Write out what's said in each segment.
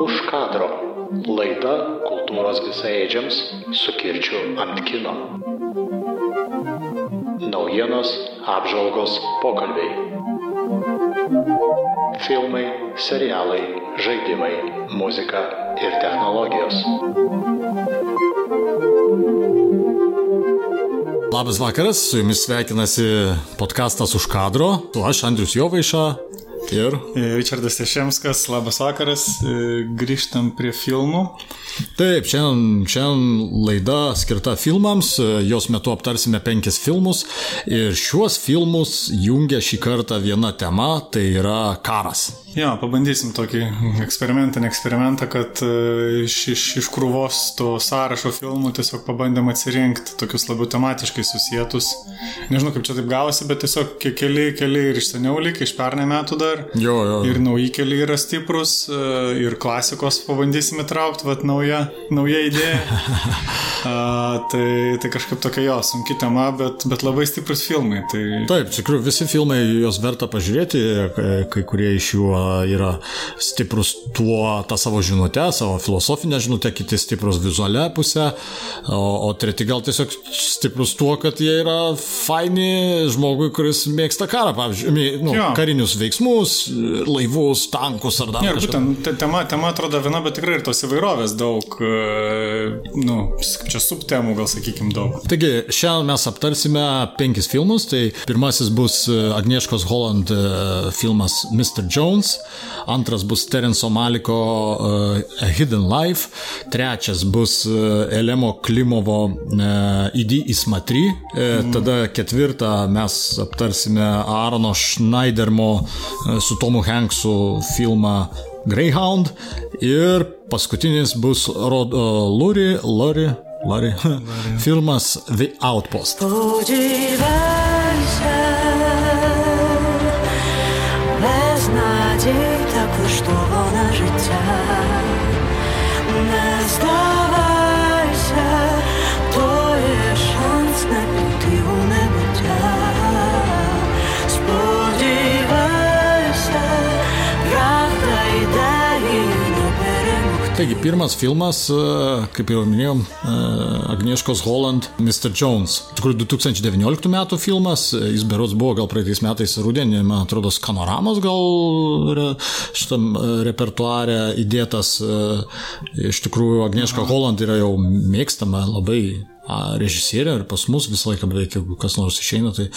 Už kadro. Laida kultūros visaėdžiams su kirčiu ant kino. Naujienos, apžvalgos, pokalbiai. Filmai, serialai, žaidimai, muzika ir technologijos. Labas vakaras, su jumis sveikinasi podkastas už kadro. Tu aš, Andrius Jovaiša. Ir. Richardas Ješemskas, labas vakaras, E, grįžtam prie filmų. Taip, šiandien, šiandien laida skirta filmams, jos metu aptarsime penkis filmus ir šiuos filmus jungia šį kartą viena tema, tai yra karas. Jo, pabandysim tokį eksperimentinį eksperimentą, kad e, iš, iš, iš krūvos to sąrašo filmų tiesiog pabandėm atsirinkti tokius labiau tematiškai susijęs. Nežinau, kaip čia taip gavosi, bet tiesiog ke- keli, keli ir iš seniau lyg, iš pernai metų dar. Jo, jo. Ir nauji keli yra stiprus, e, ir klasikos pabandysim įtraukti, vad nauja, nauja idėja. A, tai, tai kažkaip tokia jo, sunki tema, bet, bet labai stiprus filmai. Tai... Taip, tikrųjų visi filmai juos verta pažiūrėti, kai- kai kurie iš jų yra stiprus tuo, tą savo žinutę, savo filosofinę žinutę, kiti stiprus vizualią pusę, o, o treti gal tiesiog stiprus tuo, kad jie yra faini žmogui, kuris mėgsta karą, pavyzdžiui, nu, Jo. karinius veiksmus, laivus, tankus ar dar Ne, ir kažką. būtent te- tema, tema atrodo viena, bet tikrai ir tos įvairovės daug, e, nu, čia subtemų gal sakykim daug. Taigi, šiandien mes aptarsime penkis filmus. Tai pirmasis bus e, Agnieszkos Holland e, filmas Mr. Jones, antras bus Terenso Maliko e, A Hidden Life, trečias bus e, Elemo Klimovo e, Idi Ismatri, e, tada ketvirtą mes aptarsime Aarono Schneidermo e, su Tomu Hanksu filmą Greyhound ir paskutinis bus Rod, uh, Luri, Lori, Lori, filmas The Outpost. Spodziewaj się так, и что она жить Taigi, pirmas filmas, e, kaip jau minėjom, e, Agnieszkos Holland, Mr. Jones. Iš tikrųjų, 2019 metų filmas, e, jis berods buvo gal praeitais metais rudenį, man atrodo, skanoramos gal šitam repertuare įdėtas. Iš tikrųjų, Agnieszka Holland yra jau mėgstama labai režisierė ir pas mus visą laiką beveik, jeigu kas nors išeina, tai,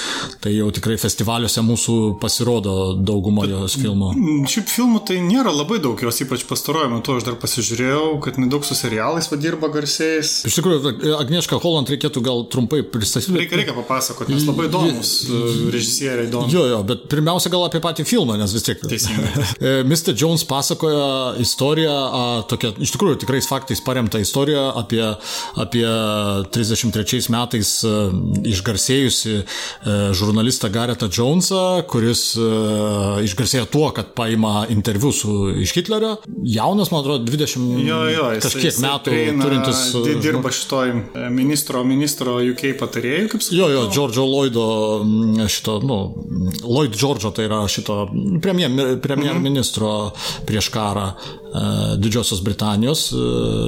tai jau tikrai festivaliuose mūsų pasirodo dauguma jos filmų. Šiaip filmų tai nėra labai daug, jos ypač pastaruoju metu aš dar pasižiūrėjau, kad nedaug su serialais vadirba garsiais. Iš tikrųjų, Agnieszka Holland reikėtų gal trumpai pristatyti. Reikia, reikia papasakoti, nes labai įdomus e, režisieriai įdomus. Jo, jo, bet pirmiausia gal apie patį filmą, nes vis tiek. Teisingai. E, Mr. Jones pasakoja istoriją, tokia, iš tikrųjų tikrais faktais paremta istorija apie, apie 33 metais e, išgarsėjusi e, žurnalistą Garetą Jonesą, kuris e, išgarsėjo tuo, kad paima interviu su, iš Hitlerio. Jaunas, man atrodo, 20 Jo, jo, jis, kažkiek jisai metų prieina, turintis. di- Dirba šitoj ministro, ministro UK patarėjų, kaip sakau. Jo, jo, Džordžo Lloydo, mm, šito, nu, Lloyd Džordžo, tai yra šito premjer, premjerministro prieš karą Didžiosios Britanijos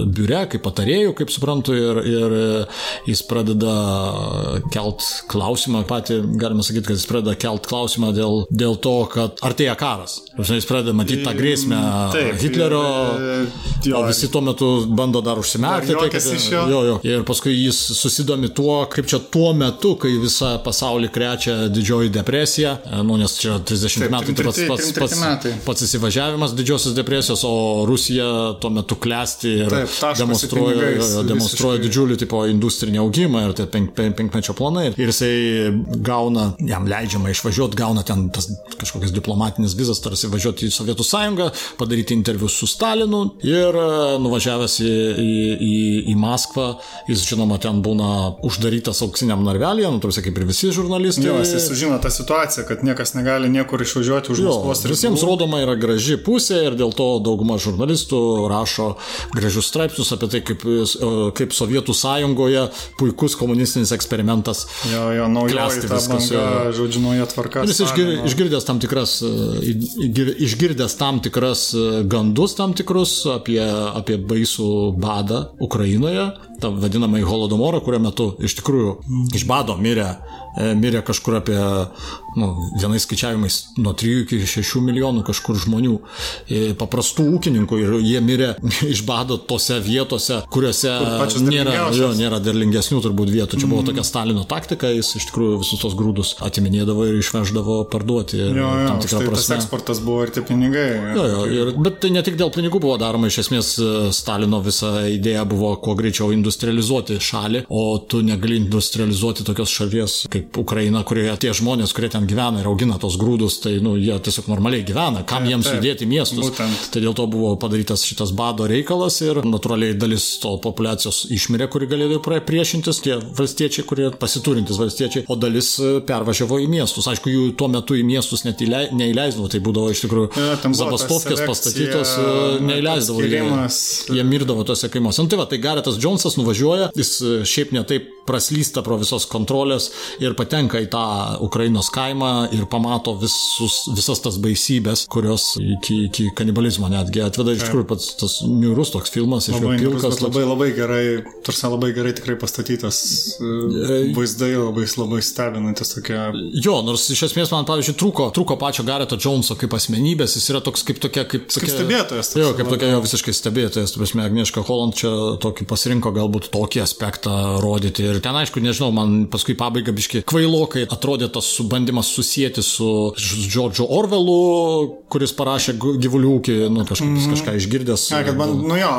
biure, kaip patarėjų, kaip suprantu, ir, ir jis pradeda kelt klausimą, patį galima sakyti, kad jis pradeda kelt klausimą dėl, dėl to, kad artėja karas. Jis pradeda matyti tą grėsmę Taip, Hitlerio, e, jo, o visi tuo metu bando dar užsimerkti. Dar tai, kad- jo. Jo, jo. Ir paskui jis susidomi tuo, kaip čia tuo metu, kai visą pasaulį krečia didžioji depresija, e, nu, nes čia 30 Taip, metų tai pats, 33 pats, pats, metai. pats įsivažiavimas didžiosios depresijos, o Rusija tuo metu klesti ir Taip, demonstruoja, pinigais demonstruoja visiškai. didžiulį tipo industrinį augimą ir tai penk, penk, penkmečio planai. Ir jisai gauna, jam leidžiama išvažiuoti, gauna ten tas kažkokias diplomatinės vizas, tarsi važiuoti į Sovietų sąjungą, padaryti interviu su Stalinu ir e, nuvažiavęs į, į, į, į Maskvą, jis žinoma ten būna uždarytas auksiniam narvelėje, nu, tarsi kaip ir visi žurnalistai. Jo, jis sužino tą situaciją, kad niekas negali niekur išvažiuoti už Maskvos visiems rodoma yra graži pusė ir dėl to dauguma žurnalistų rašo gražius straipsnius apie tai, kaip, e, kaip Sovietų sąjungoje Ukrainoje puikus komunistinis eksperimentas. Jo, jo, naujoji ta banga, žodžiu, nauja tvarka. Jis išgir, išgirdęs tam tikras, e, išgir- išgirdęs tam tikras e, gandus tam tikrus apie, apie baisų badą Ukrainoje, tą vadinamąjį holodomorą, kurio metu iš tikrųjų iš bado mirė, mirė kažkur apie, nu, vienais skaičiavimais, nuo 3 iki 6 milijonų kažkur žmonių, e, paprastų ūkininkų ir jie mirė iš bado tose vietose, kuriuose pačios nėra, jo, nėra derlingesnių turbūt vietų. Čia buvo tokia Stalino taktika, jis iš tikrųjų visus tos grūdus atiminėdavo ir išveždavo parduoti. Ir Jo, jo, tam tikrą tai tas prasme. eksportas buvo ir tie pinigai. Jo, jo, ir, bet tai ne tik dėl pinigų buvo daroma, iš esmės e, Stalino visa idėja buvo kuo greičiau industrializuoti šalį, o tu negali industrializuoti tokios šalies kaip Ukraina, kurioje tie žmonės, kurie ten gyvena ir augina tos grūdus, tai nu, jie tiesiog normaliai gyvena, kam jiems taip, judėti miestus. būtent. Tai dėl to buvo padarytas šitas bado reikalas ir natūraliai dalis to populacijos išmirė, kuri galėjo priešintis, tie valstiečiai, kurie pasiturintys valstiečiai, o dalis e, pervažiavo į miestus. Aišku, jų tuo metu į miestus net įlei- neįleisdavo, tai būdavo iš tikrųjų buvo ta zabastovkės pastatytos, e, neįleisdavo. Jie, jie mirdavo tose kaimuose. Nu, tai va, tai Garetas Džonsas nuvažiuoja, jis e, šiaip netaip praslysta pro visos kontrolės ir patenka į tą Ukrainos kaimą ir pamato visus, visas tas baisybės, kurios iki, iki kanibalizmo netgi atveda. Iš tikrųjų, pats tas niurus toks filmas, iš Labai, pilkas. labai, labai gerai, tarsi labai gerai tikrai pastatytas e, vaizdai, labai, labai stebinantis tokie. Jo, nors iš esmės man, pavyzdžiui, trūko, trūko pačio Gareto Džonso kaip asmenybės, jis yra toks kaip tokia, kaip, Kaip tokia, stebėtojas. toks Jo, kaip tokia jo visiškai stebėtojas, tu prasme, Agnieška Holland čia tokį pasirinko galbūt tokį aspektą rodyti. Ir ten, aišku, nežinau, man paskui pabaiga biški kvailokai atrodė tas bandymas susijęti su Džordžu Orvelu, kuris parašė gyvulių ūkį, nu, kažkaip mm. kažką išgirdęs. Ne, kad man, nu jo,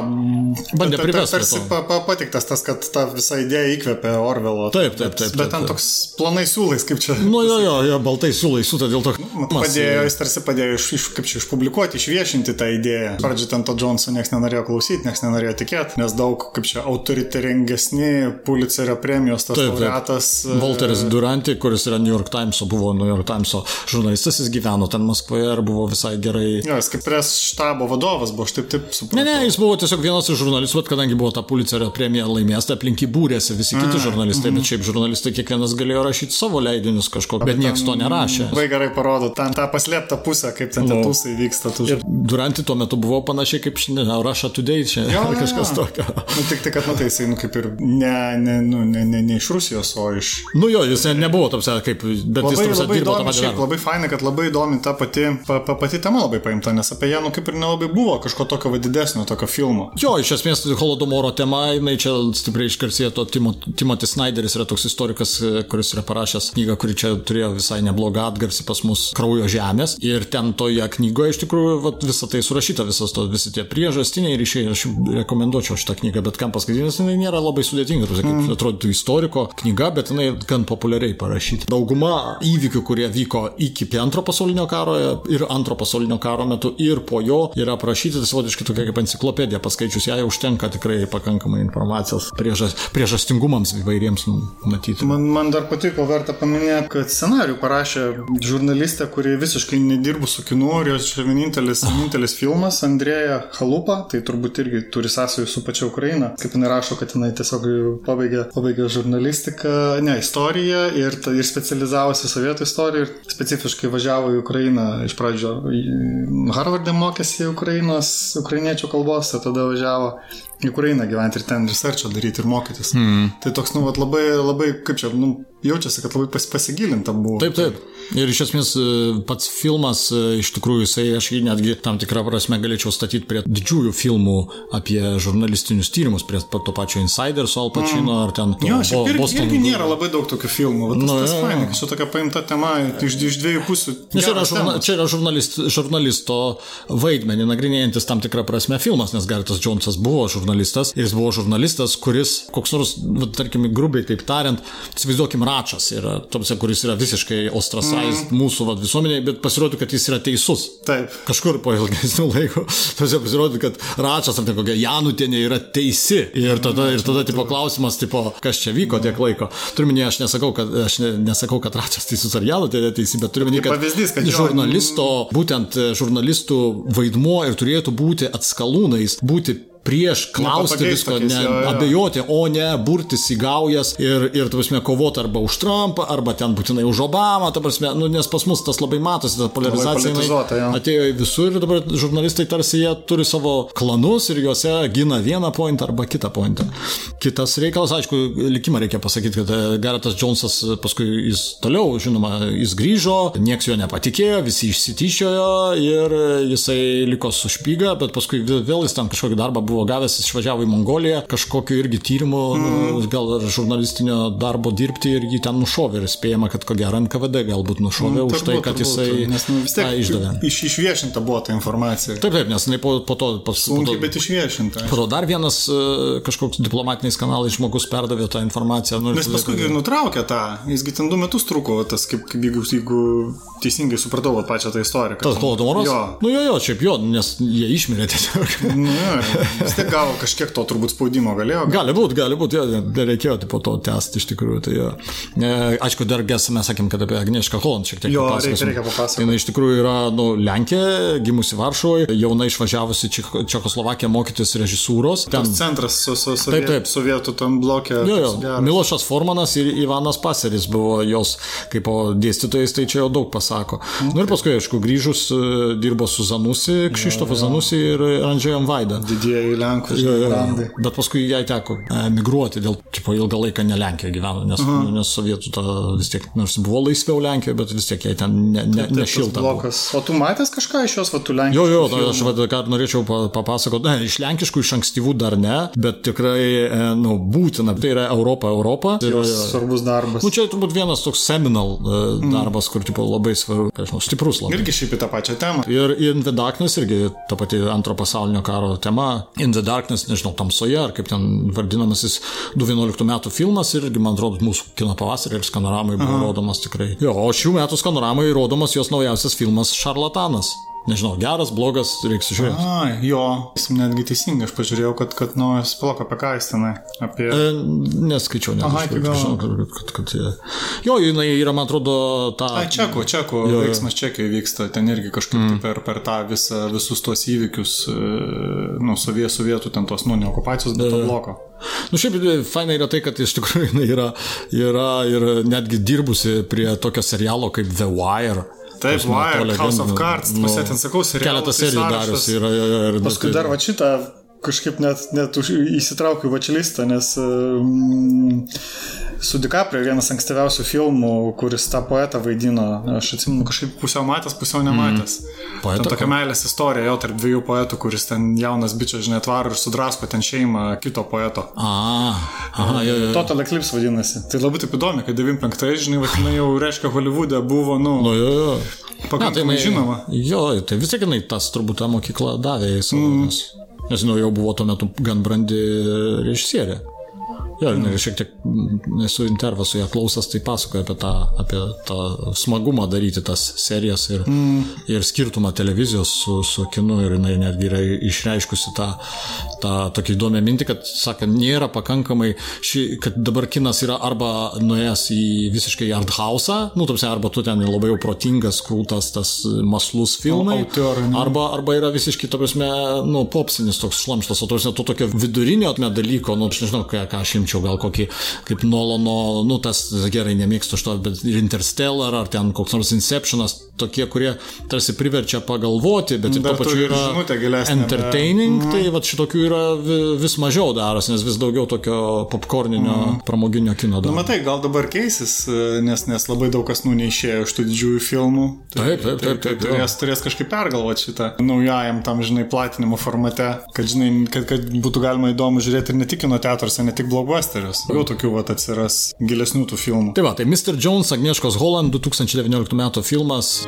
Bandė ta- ta- privest prie Tarsi pa, pa, patiktas tas, kad ta visa idėja įkvėpė Orvelo. Taip, taip, taip, Bet ten toks planai siūlais, kaip čia. Nu, jo, jo, jo, baltai siūlai, suta dėl to. Padėjo, jis tarsi padėjo iš, iš, kaip čia išpublikuoti, išviešinti tą idėją. Pradžioje ten to Johnson niekas nenorėjo klausyti, niekas nenorėjo tikėti, nes daug, kaip čia, autoritaringesni Pulitzerio premijos tas laureatas. e, Walteris Duranti, kuris yra New York Times, buvo New York Times žurnalistas, jis gyveno ten Maskvoje ir buvo visai gerai. Jo, jis kaip pres štabo vadovas buvo, aš taip taip suprantu. Ne, ne, jis buvo tiesiog vienas iš žurnalistų, bet kadangi buvo ta Pulitzerio premija laimėjęs, tai aplink jį būrėsi visi kiti žurnalistai, bet šiaip žurnalistai kiekvienas galėjo rašyti savo leidinius kažko, bet niekas to nerašė. Labai gerai parodo ten tą paslėptą pusę, kaip ten tie Nu. tūsai vyksta. Tų... Ir Duranti tuo metu buvo panašiai kaip šiandien, Russia Today čia, Jo, jo, kažkas jo. tokio. Nu, tik tai, kad, matai, jisai, nu, kaip ir ne, ne, nu, ne, ne, ne iš Rusijos, o iš... Nu jo, jis ne- nebuvo toks kaip, bet jis Labai, toks labai dirbo tą patį šiaip labai faina, kad labai įdomi ta pati, pa, pa, pati tema labai paimta, nes apie ją, nu, kaip ir nelabai buvo kažko tokio didesnio, tokio filmo. Jo, iš esmės Holodomoro tema, jinai čia stipriai iškarsėjo, to Timo, Timothy Snyderis yra toks istorikas, kuris yra parašęs knygą, kuri čia turėjo visai neblogą atgarsį pas mus kraujo žemės. Ir ten toje knygoje iš tikrųjų vat, visą tai surašyta, visas to, visi tie priežastiniai ryšiai, aš rekomenduočiau šitą knygą, bet kam paskaityti, nes jinai nėra labai sudėtinga, tu sakai, mm. atrodytų istoriko knyga, bet jinai gan populiariai parašyta. Dauguma įvykių, kurie vyko iki antro pasaulinio karo ir antro pasaulinio karo metu ir po jo yra aprašyti, tai savotiškai tokia kaip enciklopedija, paskaičius ją užtenka tikrai pakankamai informacijos priežas, priežastingumams įvairiems nu, matyti. Man, man dar patiko verta paminėti, kad scenarių parašė žurnalistė, kuri visiškai nedirbo su kinu ir jos vienintelis, vienintelis filmas Andrėja Halupa, tai turbūt irgi turi sąsajų su pačia Ukraina. Kaip jinai rašo, kad jinai tiesiog pabaigė, pabaigė žurnalistiką, ne, istoriją ir, ta- ir specializavosi sovietų istoriją ir specifiškai važiavo į Ukrainą. Iš pradžio Harvardė mokėsi Ukrainos, ukrainiečių kalbos, o tada važiavo į Ukrainą gyventi ir ten researchą daryti ir mokytis. Mm. Tai toks, nu, vat, labai, labai, kaip čia, nu, jaučiasi, kad labai pas, pasigilinta buvo. Taip, taip. Ir iš esmės e, pats filmas, e, iš tikrųjų, jisai, aš jį netgi tam tikrą prasme galėčiau statyti prie didžiųjų filmų apie žurnalistinius tyrimus, prie to pačio Insider su Al Pacino ar ten Jo, šiaip irgi, Boston- irgi nėra labai daug tokių filmų. Tas, Nu, tas fainai, čia tokia paimta tema iš, iš dviejų pusių. Nes čia yra, žurna, čia yra žurnalist, žurnalisto vaidmenį nagrinėjantis tam tikrą prasme filmas, nes Gartas Džonsas buvo žurnalistas ir jis buvo žurnalistas, kuris, koks nors, va, tarkim, grubiai taip tariant, įsivaizduokim, Račas yra, tamsia, kuris yra visiškai ostracized mm. mūsų va, visuomeniai, bet pasirodo, kad jis yra teisus. Taip. Kažkur po ilgesnių laikų, tose pasirodo, kad Račas ar ten kokia Janutėnė yra teisi. Ir tada, ir tada tipo, klausimas, tipo, kas čia vyko tiek laiko. Turiu minėti, aš nesakau, kad, aš ne, nesakau, kad Račas teisus ar Janutėnė teisi, bet turiu minėti, kad, pavyzdys, kad žurnalisto, būtent e, žurnalistų vaidmuo ir turėtų būti atskalūnais, būti prieš klausti visko, ne, jo, jo. abejoti, o ne burtis į gaujas ir, ir ta prasme, kovoti arba už Trumpą, arba ten būtinai už Obamą, ta prasme, nu, nes pas mus tas labai matosi, ta polarizacija jinai atėjo į visur ir dabar žurnalistai tarsi jie turi savo klanus ir juose gina vieną pointą arba kitą pointą. Kitas reikalas, aišku, likimą reikia pasakyti, kad e, Garetas Jonesas e, paskui jis toliau, žinoma, jis grįžo, nieks jo nepatikėjo, visi išsityčiojo ir e, jisai liko su špyga, bet paskui vėl jis ten kažkokį darbą buvo gavęs, jis išvažiavo į Mongoliją, kažkokiu irgi tyrimu, mm. gal ar žurnalistinio darbo dirbti ir jį ten nušovė ir spėjama, kad ko gero NKVD galbūt nušovė už tai, kad turbūt, jisai Nes nu, vis tiek tą išdavė. Iš, išviešinta buvo ta informacija. Taip, taip, nes jinai po, po to... Pas, po Sunkiai, to bet išviešinta. Po to dar vienas e, kažkoks diplomatiniais kanalais žmogus perdavė tą informaciją. Nu, Nes paskui ir nutraukė tą, jisgi ten du metus truko, tas kaip, kaip jeigu, jeigu teisingai supratau pačią tą istoriją. Tas holodomoras? Jo. Nu jo, jo, šiaip jo, nes jie išmirė tiesiog. Nu, jo, vis tiek gavo kažkiek to turbūt spaudimo galėjo. Gali būti, gali būti, jo, nereikėjo tai po to tęsti iš tikrųjų. Tai jo. Aišku, dar ges mes sakėm, kad apie Agnieszką Holland šiek tiek Jo, reikia- reikia papasakot. Tai jinai iš tikrųjų yra nu, Lenkė, gimusi Varšuvoje, jauna išvažiavusi Ček- Čekoslovakiją mokytis režisūros. Ten, Tas centras su, su, su Taip, taip. sovietų tam blokė. Jo, jo. Milošas Formanas ir Ivanas Paseris buvo jos kaip dėstytojais, tai čia jau daug pasako. Na nu, ir paskui, aišku, grįžus e, dirbo su Zanusi, Kšištofas Zanusi ir Andžėjom Vaida. Didieji Lenkų Jo, jo, jo. Bet paskui jai teko emigruoti dėl, tipo, ilgą laiką ne Lenkijoje gyveno, nes, uh -huh. nes sovietų ta vis tiek, nors buvo laisviau Lenkijoje, bet vis tiek jai ten ne, ne, Tas nešilta. O tu matęs kažką iš jos, va, tu Lenkijos? Jo, jo, tai aš vad, ką norėčiau pa- papasakoti, ne, iš lenkiškų, iš ankstyvų dar ne, bet tikrai, e, nu, būtina, tai yra Europa, Europa. Tai yra, Svarbus darbas. Nu, čia turbūt vienas toks seminal mm. darbas, kur tipo, labai svarbu, žinau, stiprus labai. Irgi šiaip į tą pačią temą. Ir In the Darkness irgi ta pati antro pasaulinio karo tema. In the Darkness, nežinau, tamsoje, ar kaip ten vadinamasis 2011 metų filmas irgi, man atrodo, mūsų kino pavasarį ir skanoramai buvo Aha. rodomas tikrai. Jo, o šių metų skanoramai rodomas jos naujausias filmas Šarlatanas. Nežinau, geras, blogas, reiks žiūrėti. A, jo, jis netgi teisingai, aš pažiūrėjau, kad, kad naujas plok apie ką jis tenai. Apie... E, Neskaičiau, net. Aha, iki galo. kad, kad, kad, jie- jo, jinai yra, man atrodo, ta... Ai, čekų, čekų Jo, veiksmas Čekijoje vyksta, ten irgi kažkaip mm. per, per tą visą, visus tuos įvykius, e, nu, sovietų, sovietų, ten tos, nu, ne okupacijos, bet to bloko. Nu šiaip e, fainai yra tai, kad iš tikrųjų jinai yra, yra ir netgi dirbusi prie tokio serialo kaip The Wire. Taip, Wire, House of Cards, nu, ją ten sakau, serialas, Keletą tai serijų darius yra. jo, ir Paskui dar va šitą kažkaip net, net už, įsitraukiu vačilistą, nes um, su DiCaprio vienas ankstyviausių filmų, kuris tą poetą vaidino, aš atsimenu kažkaip pusiau matęs, pusiau nematęs. Mm. Poetą? Ten tokia meilės istorija, jo tarp dviejų poetų, kuris ten jaunas bičias, žinai, atvaro ir sudrasko ten šeimą kito poeto. A, aha, jo, jo. Total Eclipse vadinasi. Tai labai taip įdomi, kad 95, žinai, vadinai, jau reiškia Hollywoodė buvo, nu, Nu, jo, jo. pakankamai jinai- žinoma. Jo, tai vis tiek jinai tas turbūt tą mokyklą davė į savo. Mm. Nes, nu, jau buvo tuo metu gan brandi režisierė. Jo, mm. šiek tiek mm, esu intervą su ją klausęs, tai pasakoja apie tą, apie tą smagumą daryti tas serijas ir, mm. ir skirtumą televizijos su, su kinu ir jinai netgi yra išreiškusi tą, tą tokį įdomią mintį, kad, sakant, nėra pakankamai, ši, kad dabar kinas yra arba nuėjęs į visiškai art house, nu, tamsi, arba tu ten labai jau protingas, krūtas, tas maslus filmai, Auteur, ne? arba, arba yra visiškai, to prasme, nu, popsinis toks šlamštas, o to prasme, to tokio vidurinio dalyko, nu, aš nežinau, ką, ką aš imčiau, gal kokį, kaip Nolano, nu, tas gerai nemėgstu šito, bet ir Interstellar, ar ten koks nors Inceptionas, tokie, kurie tarsi priverčia pagalvoti, bet ir tuo pačiu yra gilesnę, entertaining, bet- tai va šitokių yra vi- vis mažiau darosi, nes vis daugiau tokio popkorninio, mm. pramoginio kino Nu, daro. matai, gal dabar keisis, nes, nes labai daug kas nu neišėjo iš tų didžiųjų filmų. Tai- Taip, taip, taip, taip, Turės, turės kažkaip pergalvoti šitą naujajam tam, žinai, platinimo formate, kad, žinai, kad, kad būtų galima įdomu žiūrėti ir ne tik kino teatruose, ne tik blockbusterius. Jau tokių vat atsiras gilesnių tų filmų. Tai va, tai Mr. Jones, Agnieszkos Holland 2019 metų filmas.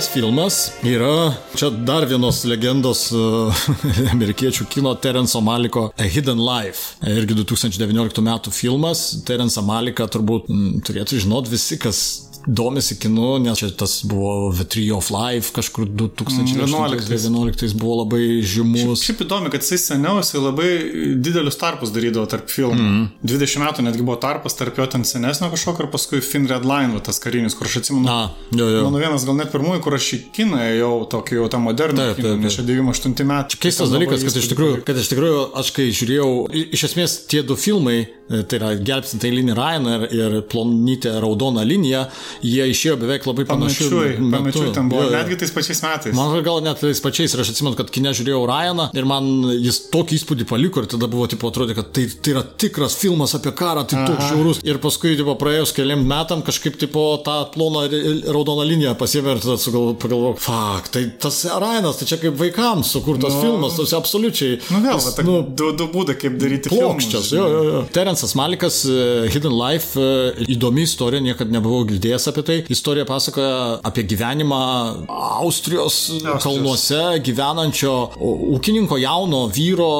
Antras filmas yra čia dar vienos legendos uh, amerikiečių kino Terenso Maliko A Hidden Life. Irgi 2019 metų filmas. Terensą Maliką turbūt m, turėtų žinot visi, kas domisi kinu, nes čia tas buvo The Tree of Life kažkur 2011 buvo labai žymus. Šiaip įdomi, kad jisai seniau jisai labai didelius tarpus darydavo tarp filmų. Mm Mhm. -hmm. 20 metų netgi buvo tarpas tarp jo ten senesnio kažkokio ir paskui Finn Redline, va, tas karinis, kur aš atsimenu. Na, jo, jo. Mano vienas gal net pirmųjų, kur aš į kiną ėjau, tokį jau tą modernų nes čia 98 metų. Keistas dalykas, kad iš tikrųjų, kad iš tikrųjų aš kai žiūrėjau, iš esmės tie du filmai, tai yra Gelbstinta eilinį Ryaną ir, ir Plonytė raudona linija, jie išėjo beveik labai panašiu Pamečiui, pamečiui ten buvo, Jo, netgi tais pačiais metais. Man gal net tais pačiais ir aš atsimenu, kad kine žiūrėjau Ryaną ir man jis tokį įspūdį paliko ir tada buvo, tipo, atrodė, kad tai, tai yra tikras filmas apie karą, tai toks žiaurus. Ir paskui, tipo, praėjus keliam metam kažkaip, tipo, tą ploną raudoną liniją pasiėmė ir tada pagalvojau, fuck, tai tas Ryanas, tai čia kaip vaikams sukurtas no. filmas, tas absoliučiai. Nu vėl, jis, va, nu, du, du būdai, kaip daryti Plokščias, jo, jo, jo. Terensas Malikas, uh, Hidden Life, uh, įdomi istorija, niekada nebuvau girdėjęs apie tai. Istorija pasakoja apie gyvenimą Austrijos, Austrijos. kalnuose gyvenančio ūkininko jauno vyro,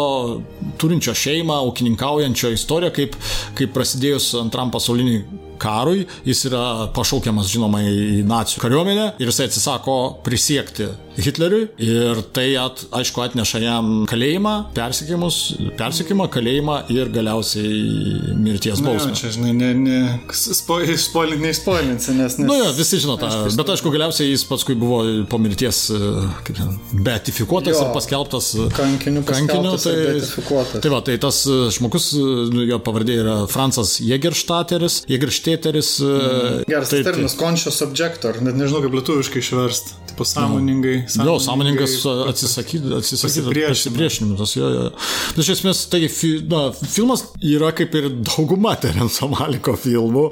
turinčio šeimą, ūkininkaujančio istoriją, kaip, kaip prasidėjus antram pasauliniai karui, jis yra pašaukiamas, žinoma, į nacijų kariuomenę ir jisai atsisako prisiekti Hitleriui ir tai, at, aišku, atneša jam kalėjimą, persikėjimą, kalėjimą ir galiausiai mirties Na, bausmę. jo, čia, žinai, ne, ne, spoilint, neįspoilinsi, nes... nes Nu jo, visi žino tą, bet aišku, galiausiai jis paskui buvo po mirties e, kaip ten, beatifikuotas Jo. ir paskelbtas e, Kankiniu kankiniu. beatifikuotas. tai va, tai tas e, žmogus, jo pavardė yra Francas Jägerštateris, Jägeršteteris. e, Geras tai- terminas, conscious objector. Net nežinau, kaip lietuviškai išversti. Tipo, sąmoningai. Jo, sąmoningas atsisakyti, atsisakyti pasipriešinimas. Jo, jo. Bet iš esmės, tai fi, na, filmas yra kaip ir dauguma Terenso Maliko filmų,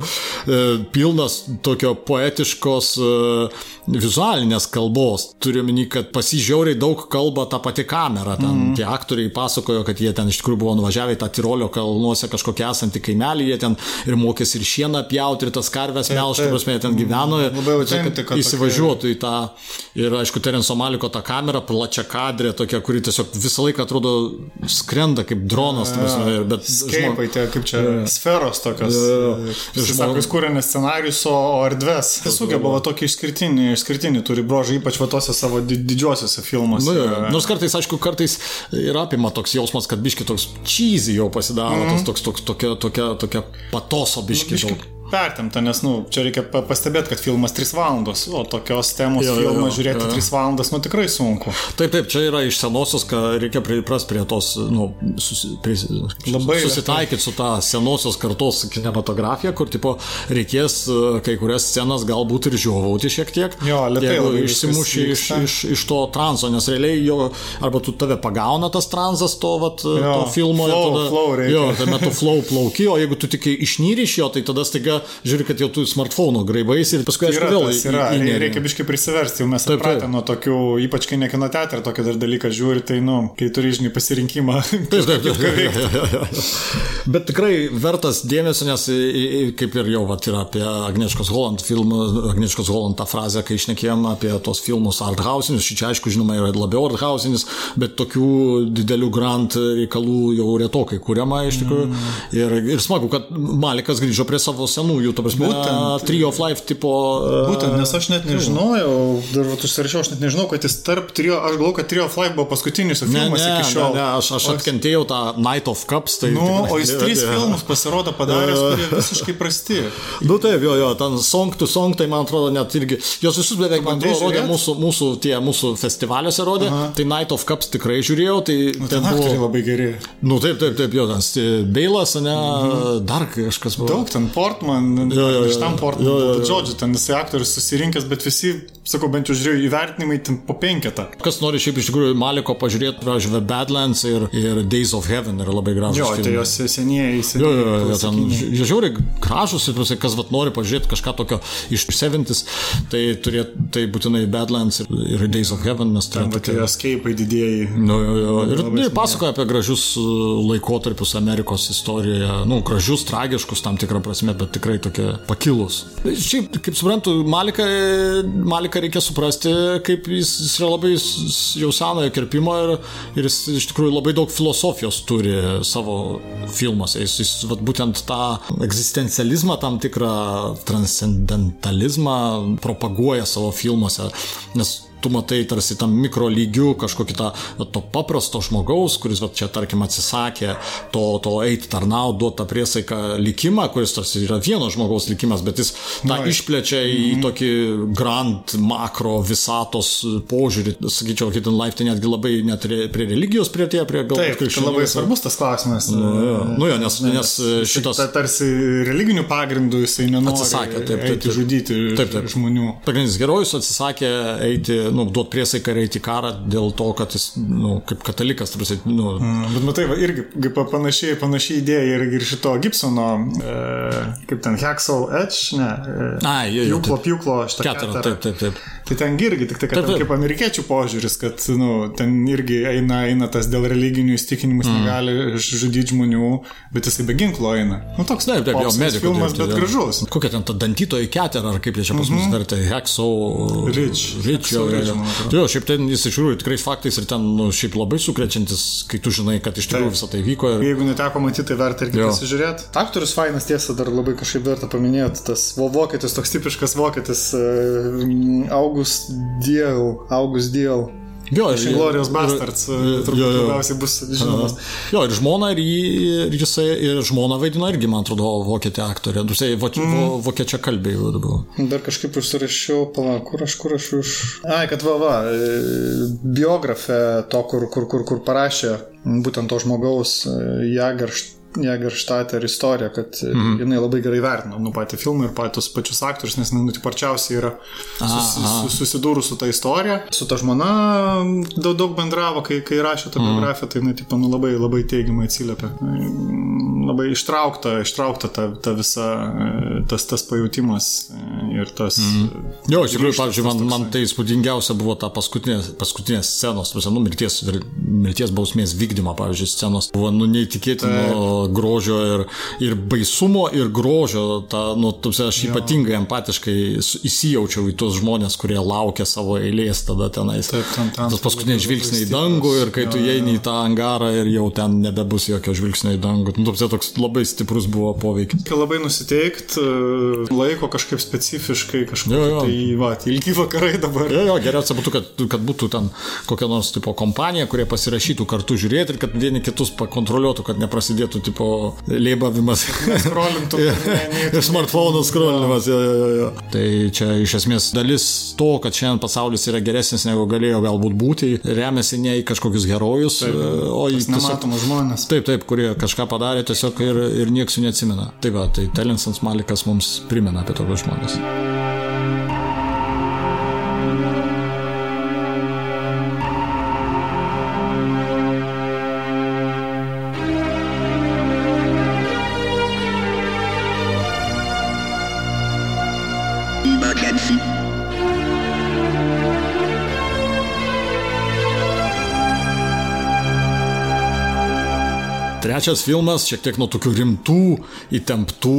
e, pilnas tokio poetiškos e, vizualinės kalbos. Turiu minį, kad pasižiauriai daug kalba ta pati kamera. Ten mm. tie aktoriai pasakojo, kad jie ten iš tikrųjų buvo nuvažiavę į tą Tirolio kalnuose kažkokią esantį kaimelį, jie ten ir mokėsi ir šieną pjauti, ir tas karves taip. prasme, ten gyveno. ir- kad. Įsivažiuotų į tą. Ir aišku, Terenso Maliko ta kamera, plačia kadrė, tokia, kuri tiesiog visą laiką atrodo skrenda kaip dronas. prasme, Bet Skaipai, tie kaip čia sferos tokios. Ir Jis žmog- sako, jis kūrė ne scenarius, o, erdves. Jis sugeba tokį išskirtinį, išskirtinį turi brožą, ypač va tose savo di didžiosiuose filmuose. Nu. Nors kartais, aišku, kartais ir apima toks jausmas, kad biški toks cheesy jau pasidaro, mm. tas toks, toks, tokia, tokia, tokia patoso biški. Biški daug. Pertemta, nes, nu, čia reikia pa- pastebėti, kad filmas 3 valandos, o tokios temos Jo, jo, filmą jo, žiūrėti jo. 3 valandas, nu, tikrai sunku. Taip, taip, čia yra iš senosios, kad reikia priprasti prie tos, nu, susi, prie, Labai susitaikyti su tą senosios kartos kinematografija, kur, tipo, reikės e, kai kurias scenas galbūt ir žiovauti šiek tiek. Jo, lėtai Jeigu išsimuši iš, iš, iš to transo, nes realiai jo, arba tu tave pagauna tas transas to, vat, jo, to filmo. flow, tada, flow reikia. jo, tame tu flow plauki, o jeigu tu tik išnyri iš jo, tai tada staiga žiūri, kad jau tu smartphone graibaisi ir paskui, aišku, vėl yra, į- įneri. reikia biškai prisiversti, jau mes Taip, taip. nuo tokių, ypač kai ne kino teatrą tokį dar dalyką žiūri, tai, nu, kai turi, žinai, pasirinkimą. Taip, taip, taip. Bet tikrai vertas dėmesio, nes kaip ir jau vat, yra apie Agnieszkos Holland filmą, Agnieszkos Holland tą frazę, kai išnekėjom apie tos filmus arthausinius, čia aišku, žinoma, yra labiau arthausinis, bet tokių didelių grant reikalų jau retokai kuriama iš tikrųjų. Mm. Ir, ir smagu, kad Malikas grįžo prie savo senųjų, to prasme, Būtent. Tree of Life tipo. Būtent, nes aš net nežinojau, dar užsirašiau, aš net nežinau, kad jis tarp trio, aš galvoju, kad Trio of Life buvo paskutinis jo Ne, filmas ne, iki šiol. ne, ne, aš, aš atkentėjau tą Night of Cups. Tai Nu, tikrai- o jis tris Jo, jo. filmus pasirodo padaręs, kurie visiškai prasti. Nu taip, jo, jo, ten Song to Song, tai man atrodo net irgi, jos visus beveik, man atrodo, rodė mūsų, mūsų, tie mūsų festivaliuose rodė, Aha. tai Night of Cups tikrai žiūrėjau, tai nu, ten buvo, labai geri. nu taip, taip, taip, jo, ten Beilas, ne, mhm. dar kažkas buvo. Daug ten Portman, Jo, jo, jo. iš tam Portman, Jo, jo, jo. žodžiu, ten jisai aktorius susirinkęs, bet visi, sakau, bent jau žiūrėjau įvertinimai po penketą. Kas nori šiaip iš tikrųjų Maliko pažiūrėti, pavyzdžiui, The Badlands ir, ir Days of Heaven yra labai gražus. Jo, tai jos senieji, Jo, jo, jo, ten žiauriai gražus ir visai, kas vat, nori pažiūrėti kažką tokio iš 70, tai, turėt, tai būtinai Badlands ir, ir Days of Heaven mes turime va, tie escape'ai didėjai. Nu, jo, jo. Ir, Labai ir pasakoja apie gražius uh, laikotarpius Amerikos istorijoje, nu, gražius, tragiškus tam tikrą prasme, bet tikrai tikrai tokie pakilus. Šiaip, kaip suprantu, Malika, Malika reikia suprasti, kaip jis, jis yra labai jau senojo kirpimo ir, ir jis iš tikrųjų labai daug filosofijos turi savo filmuose. Jis, jis vat, būtent tą egzistencializmą, tam tikrą transcendentalizmą propaguoja savo filmuose, nes tu matai tarsi tam mikro lygių kažkokį tą to paprasto žmogaus, kuris va, čia tarkim atsisakė to, to eiti tarnau, duotą priesaiką likimą, kuris tarsi yra vieno žmogaus likimas, bet jis tą išplečia į tokį grand makro visatos požiūrį, sakyčiau, Hidden Life tai netgi labai net prie religijos prieartėja, prie Taip, galbūt tai labai svarbus tas klausimas. Nu, jo. Nu jo, nes- nes, šitas- Ta, tarsi religinių pagrindų jisai nenori Atsisakė, taip, taip, eiti taip. žudyti Taip, taip. žmonių. Pagrindinis herojus atsisakė eiti, nu, duoti priesaiką eiti į karą dėl to, kad jis, nu, kaip katalikas, tarsi, nu, Mm, Bet matai, va, irgi panašiai, panašiai idėja ir, ir šito Gibsono, e, kaip ten Hexel Edge, ne, e, Ai, jo, jo, pjūklo, taip. pjūklo, šitą keturią, taip, taip, taip. Tai ten irgi, tik tai, kad ten kaip amerikiečių požiūris, kad, nu, ten irgi eina, eina tas dėl religinių įsitikinimų, mm. negali žudyti žmonių, bet jisai be ginklo eina. Nu, toks Taip, taip, jo, popsinis medikų. filmas, taip, bet jo. gražus. Kokia ten ta dantytoji keter, ar kaip jie čia pas mus Hexo. Rich. Rich, jo, Hexo jo, Rich, man atrodo. Jo, šiaip ten jis iš tikrųjų tikrais faktais ir ten, nu, šiaip labai sukrečiantis, kai tu žinai, kad iš tikrųjų visą tai vyko. Ir... Jeigu neteko matyti, tai verta irgi pasižiūrėti. Aktorius fainas tiesa, dar labai kažkaip verta paminėti. Tas vo- vokietis, toks tipiškas vokietis, uh, August Diel. August Diel. Jo, Iš Inglorijos Bastards, ir- turbūt labiausiai bus žinomas. Jo, ir žmona, ir, jį, ir jisai, ir žmona vaidino irgi, man atrodo, vokietė aktorė. Tu sei, vokie, mm. vokiečia kalbė jau dabar. Dar kažkaip užsirašiau, pala, kur aš, kur aš už... Ai, kad va, va, e, biografė to, kur, kur, kur, kur parašė būtent to žmogaus e, Jageršt. Jagerštater istorija, kad mm Mhm. -hmm. jinai labai gerai vertino nu, patį filmą ir patus pačius aktorius, nes nu, tai parčiausiai yra susi, Aha. su, susidūrus su ta istorija. Su ta žmona daug, daug bendravo, kai, kai rašė Mhm. tą biografiją, tai jinai tipo, nu, labai, labai teigiamai atsiliepė. Labai ištraukta, ištraukta ta, ta visa, tas, tas pajūtimas ir tas... Mm -hmm. Jo, iš tikrųjų, pavyzdžiui, man, man tai įspūdingiausia buvo ta paskutinė, paskutinė scenos, nu, mirties, mirties bausmės vykdymo, pavyzdžiui, scenos. Buvo, nu, neįtikėtino grožio ir, ir baisumo, ir grožio. Ta, nu, tupsi, aš ypatingai empatiškai įsijaučiau į tuos žmonės, kurie laukia savo eilės tada tenais. Taip, ten- ten Tas paskutinis žvilgsniai į dangų ir kai tu Jo, jo, įeini į tą angarą ir jau ten nebebus jokio žvilgsnio į dangų. Nu, tupsi, toks labai stiprus buvo poveikis. Reikia labai nusiteikti, laiko kažkaip specifiškai, kažkaip Jo, jo. tai, va, ilgi vakarai dabar. Jo, jo, geriausia būtų, kad, kad būtų ten kokia nors tipo kompanija, kurie pasirašytų kartu žiūrėti ir kad vieni kitus pakontroliuotų, kad neprasidėtų tipo lėbavimas. Skrolintų. Smartphone skrolinimas. Jo, jo, jo, jo. Tai čia iš esmės dalis to, kad šiandien pasaulis yra geresnis negu galėjo galbūt būti, remiasi ne į kažkokius herojus, o į. Nematomus žmonės. Taip, taip, kurie kažką padarė tiesiog ir, ir nieks jų neatsimena. Tai va, tai Telinsons Malikas mums primena apie tokius žmonės. Trečias filmas, šiek tiek nuo tokių rimtų, įtemptų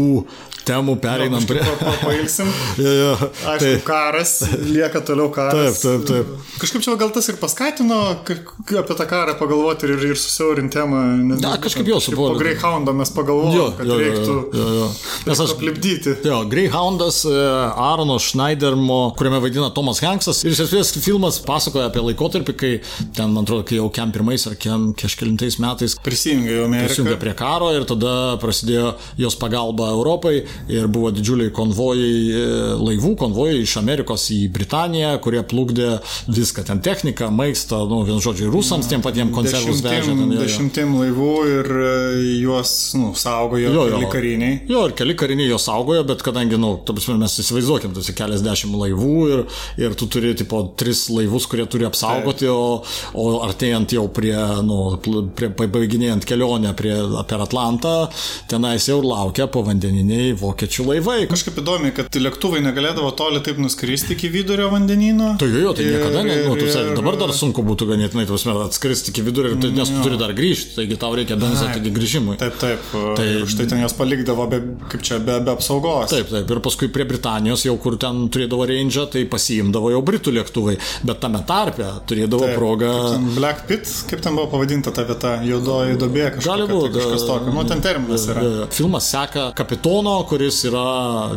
temų pereinam prie... Pa- pa- Pailsim. Jo, jo, Aišku, tai- karas, lieka toliau karas. Taip, taip, taip. Kažkaip čia gal tas ir paskatino ka- apie tą karą pagalvoti ir, ir susiaurinti temą. Nes, Na, kažkaip jau subuvo. Po Greyhoundo mes pagalvojom, Jo, kad jo, jo, reiktų jo, jo. Nes aš aplipdyti. Jo, Greyhoundas, e, Aarono Schneidermo, kuriame vaidina Tomas Hanksas. Ir iš esmės filmas pasakoja apie laikotarpį, kai ten, man atrodo, kai jau kem pirmais ar kem kažkelintais metais Prisijungia jau prisijungė prie karo ir tada prasidėjo jos pagalba Europai ir buvo didžiuliai konvojai e, laivų, konvojai iš Amerikos į Britaniją, kurie plukdė viską, ten techniką, maistą, nu, vien žodžiai, rusams tiem patiems konservus vežė. Dešimtim, laivų ir e, juos nu, saugojo Jo, jo. keli kariniai. Jo, ir keli kariniai jos saugojo, bet kadangi, nu, prasme, mes įsivaizduokim, tu esi keliasdešimt laivų ir, ir tu turi, tipo, tris laivus, kurie turi apsaugoti, o, o artėjant jau prie, nu, prie pabaiginėjant kelionę prie, per Atlantą, tenais jau laukia povandeniniai vokiečių laivai. Kažkaip įdomi, kad lėktuvai negalėdavo toli taip nuskristi iki vidurio vandenino. Tai jo, jo, tai niekada, ne, nu, tu, Ir- ir, dabar dar sunku būtų ganėtinai, tu prasme, atskristi iki vidurio, ir tu- nes tu turi dar grįžti, taigi tau reikia benzą tik grįžimui. Taip, taip. Tai- Tai štai ten jos palikdavo be, kaip čia, be, be apsaugos. Taip, taip, ir paskui prie Britanijos, jau kur ten turėdavo range, tai pasiimdavo jau Britų lėktuvai, bet tame tarpe turėdavo Taip, progą. Black Pit, kaip ten buvo pavadinta ta vieta, juodoji dobė kažkokia. Gali tai būti. Kažkas tokio. Nu, ten terminas yra. Filmas seka kapitono, kuris yra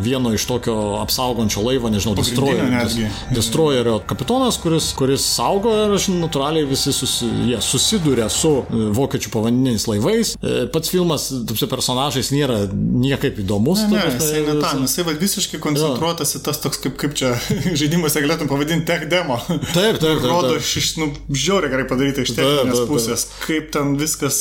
vieno iš tokio apsaugančio laivo, nežinau, destroyerio. Destroyerio kapitonas, kuris, kuris saugo ir, žinau, natūraliai visi susi, jie susiduria su e, vokiečių povandeniniais laivais. E, Pats filmas, tapsi personažais, nėra niekaip įdomus. Ne, ne, prasme, jisai ne tam, jisai va, visiškai koncentruotas į tas toks, kaip, kaip čia žaidimuose galėtum pavadinti tech demo. Taip, taip, taip, Rodo taip. iš, nu, žiauriai gerai padaryta iš Taip, techninės taip, taip. pusės, kaip ten viskas.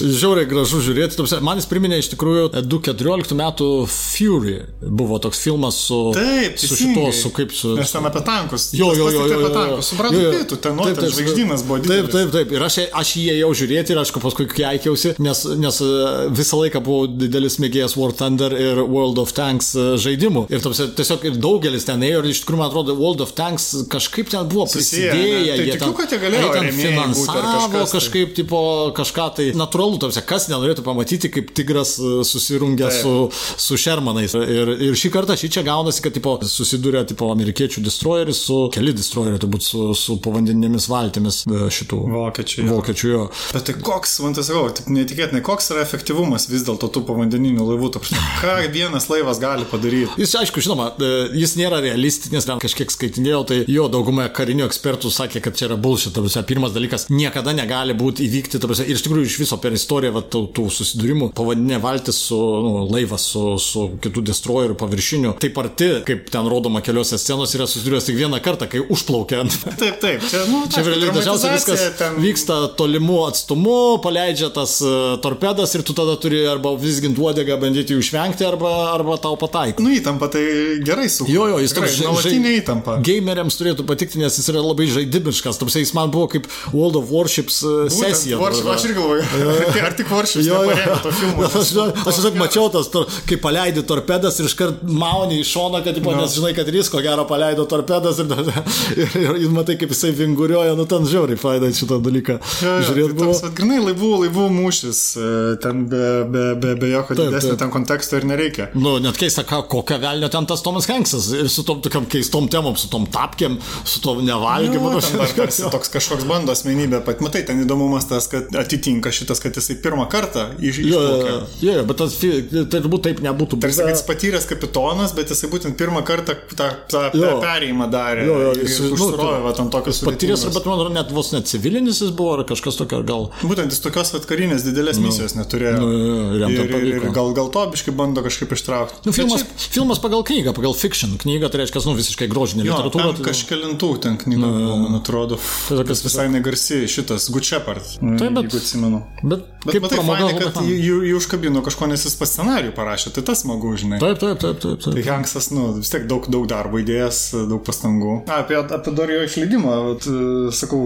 Žiauriai gražu žiūrėti. Man jis priminė iš tikrųjų 2014 metų Fury. Buvo toks filmas su, Taip, su šituo, su kaip su... Nes ten apie tankus. Jo, jo, jo, jo, jo, jo. Jo. tai tu ten, nu, Taip, ten taip, žvaigždynas buvo Taip, didelis. taip, taip. Ir aš, aš jį ėjau žiūrėti ir aišku, paskui keikiausi, nes, nes e, visą laiką buvau didelis mėgėjas War Thunder ir World of Tanks e, žaidimų. Ir tamsi, tiesiog ir daugelis ten ėjo ir iš tikrųjų, man atrodo, World of Tanks kažkaip ten buvo Susiję, prisidėję. ne? Tai jie tikiu, ten- kad jie galėjo jie ten finansavo kažkas tai. kažkaip, tipo, kažką tai natūralu, tamsi, kas nenorėtų pamatyti, kaip tigras e, susirungia Taip. su, su Shermanais. Ir, ir šį kartą šį čia gaunasi, kad tipo, susiduria tipo, amerikiečių destroyeris su keli destroyeriai, turbūt su, su povandeninėmis valtimis e, šitų Vokiečių. Vokiečių jo. Bet tai koks, man tas sakau, taip neįtikėtinai, koks yra efektyvumas vis dėlto tų povandeninių laivų, ta prasme, ką vienas laivas gali padaryti. Jis, aišku, žinoma, e, jis nėra realistinis, ten kažkiek skaitinėjau, tai jo dauguma karinių ekspertų sakė, kad čia yra bullshit. ta prasme, Pirmas dalykas, niekada negali būti įvykti, ta prasme, ir iš tikrųjų iš viso per istoriją va, tų, tų susidūrimų pavadinė valtis su nu, laivas, su, su kitų destroyerių paviršiniu, taip arti, kaip ten rodoma keliose scenose, yra susidūręs tik vieną kartą, kai užplaukė ant Taip, taip, čia, nu, Čia realiai dažniausiai viskas ten... vyksta tolimu atstumu, paleidžia tas e, torpedas ir tu tada turi arba visginti uodegą, bandyti jų išvengti, arba, arba tau pataiko. Nu, įtampa tai gerai su. Jo, jo, jis toks Nuolatinė įtampa. Gameriams turėtų patikti, nes jis yra labai žaidybiškas. Tamsiai jis man buvo kaip World of Warships e, Būtent sesija. Warship, aš irgi galvoju, tik jo. neparėmė to filmo. Aš, aš tiesiog mačiau tas, tor, kai paleidi torpedas ir iškart mauni į šoną, kad, tipo, No. nes žinai, kad jis ko gero paleido torpedas ir, ir, ir, ir matai, kaip jisai vinguriuoja, nu ten žiauriai fainai šitą dalyką. Žiūrėt tai buvo. vat grinai laivų, laivų mūšis, e, ten be, be, be, be jokio didesnio ten konteksto ir nereikia. Nu, net keista, ką, kokią velnio ten tas Tomas Hanksas ir su tom tokiam keistom temom, su tom tapkėm, su tom nevalgymu. Nu, toks kažkoks bando asmenybė, pat matai, ten įdomumas tas, kad atitinka šitas, kad jisai pirmą kartą iš, Jo, jo, išplaukė. jo, jo, bet tas, tai turbūt taip nebūtų Tarsi, kad buvę. jis patyręs kapitonas, bet jisai būtent pirmą kartą tą, tą Jo. perėjimą darė. Jo, jo, jis- nu, užsirovė va, ant tokios Patyręs, bet man atrodo, net vos net civilinis jis buvo, ar kažkas tokio, gal... Būtent jis tokios vat, karinės didelės misijos neturėjo. Nu, jo, jo, ir ir, ir, gal, gal to biškai bando kažkaip ištraukti. Nu, filmas, šiaip- filmas pagal knygą, pagal fiction. Knyga tai reiškia, nu, visiškai grožinė literatūra. tai- kažkelintų ten knygų, buvo, man atrodo. Tai visai negarsi šitas Good Shepherd. Taip, bet- Jeigu atsimenu. Bet, Bet kaip matai, pramoga, fainai, kad jį- jį užkabino kažko, nes jis pas scenarijų parašė, tai tas smagu, žinai. Taip, taip, taip, taip. Tai taip. Hanksas, nu, vis tiek daug, daug darbo įdėjęs, daug pastangų. A, apie, apie dar jo išleidimą, vat, e, sakau,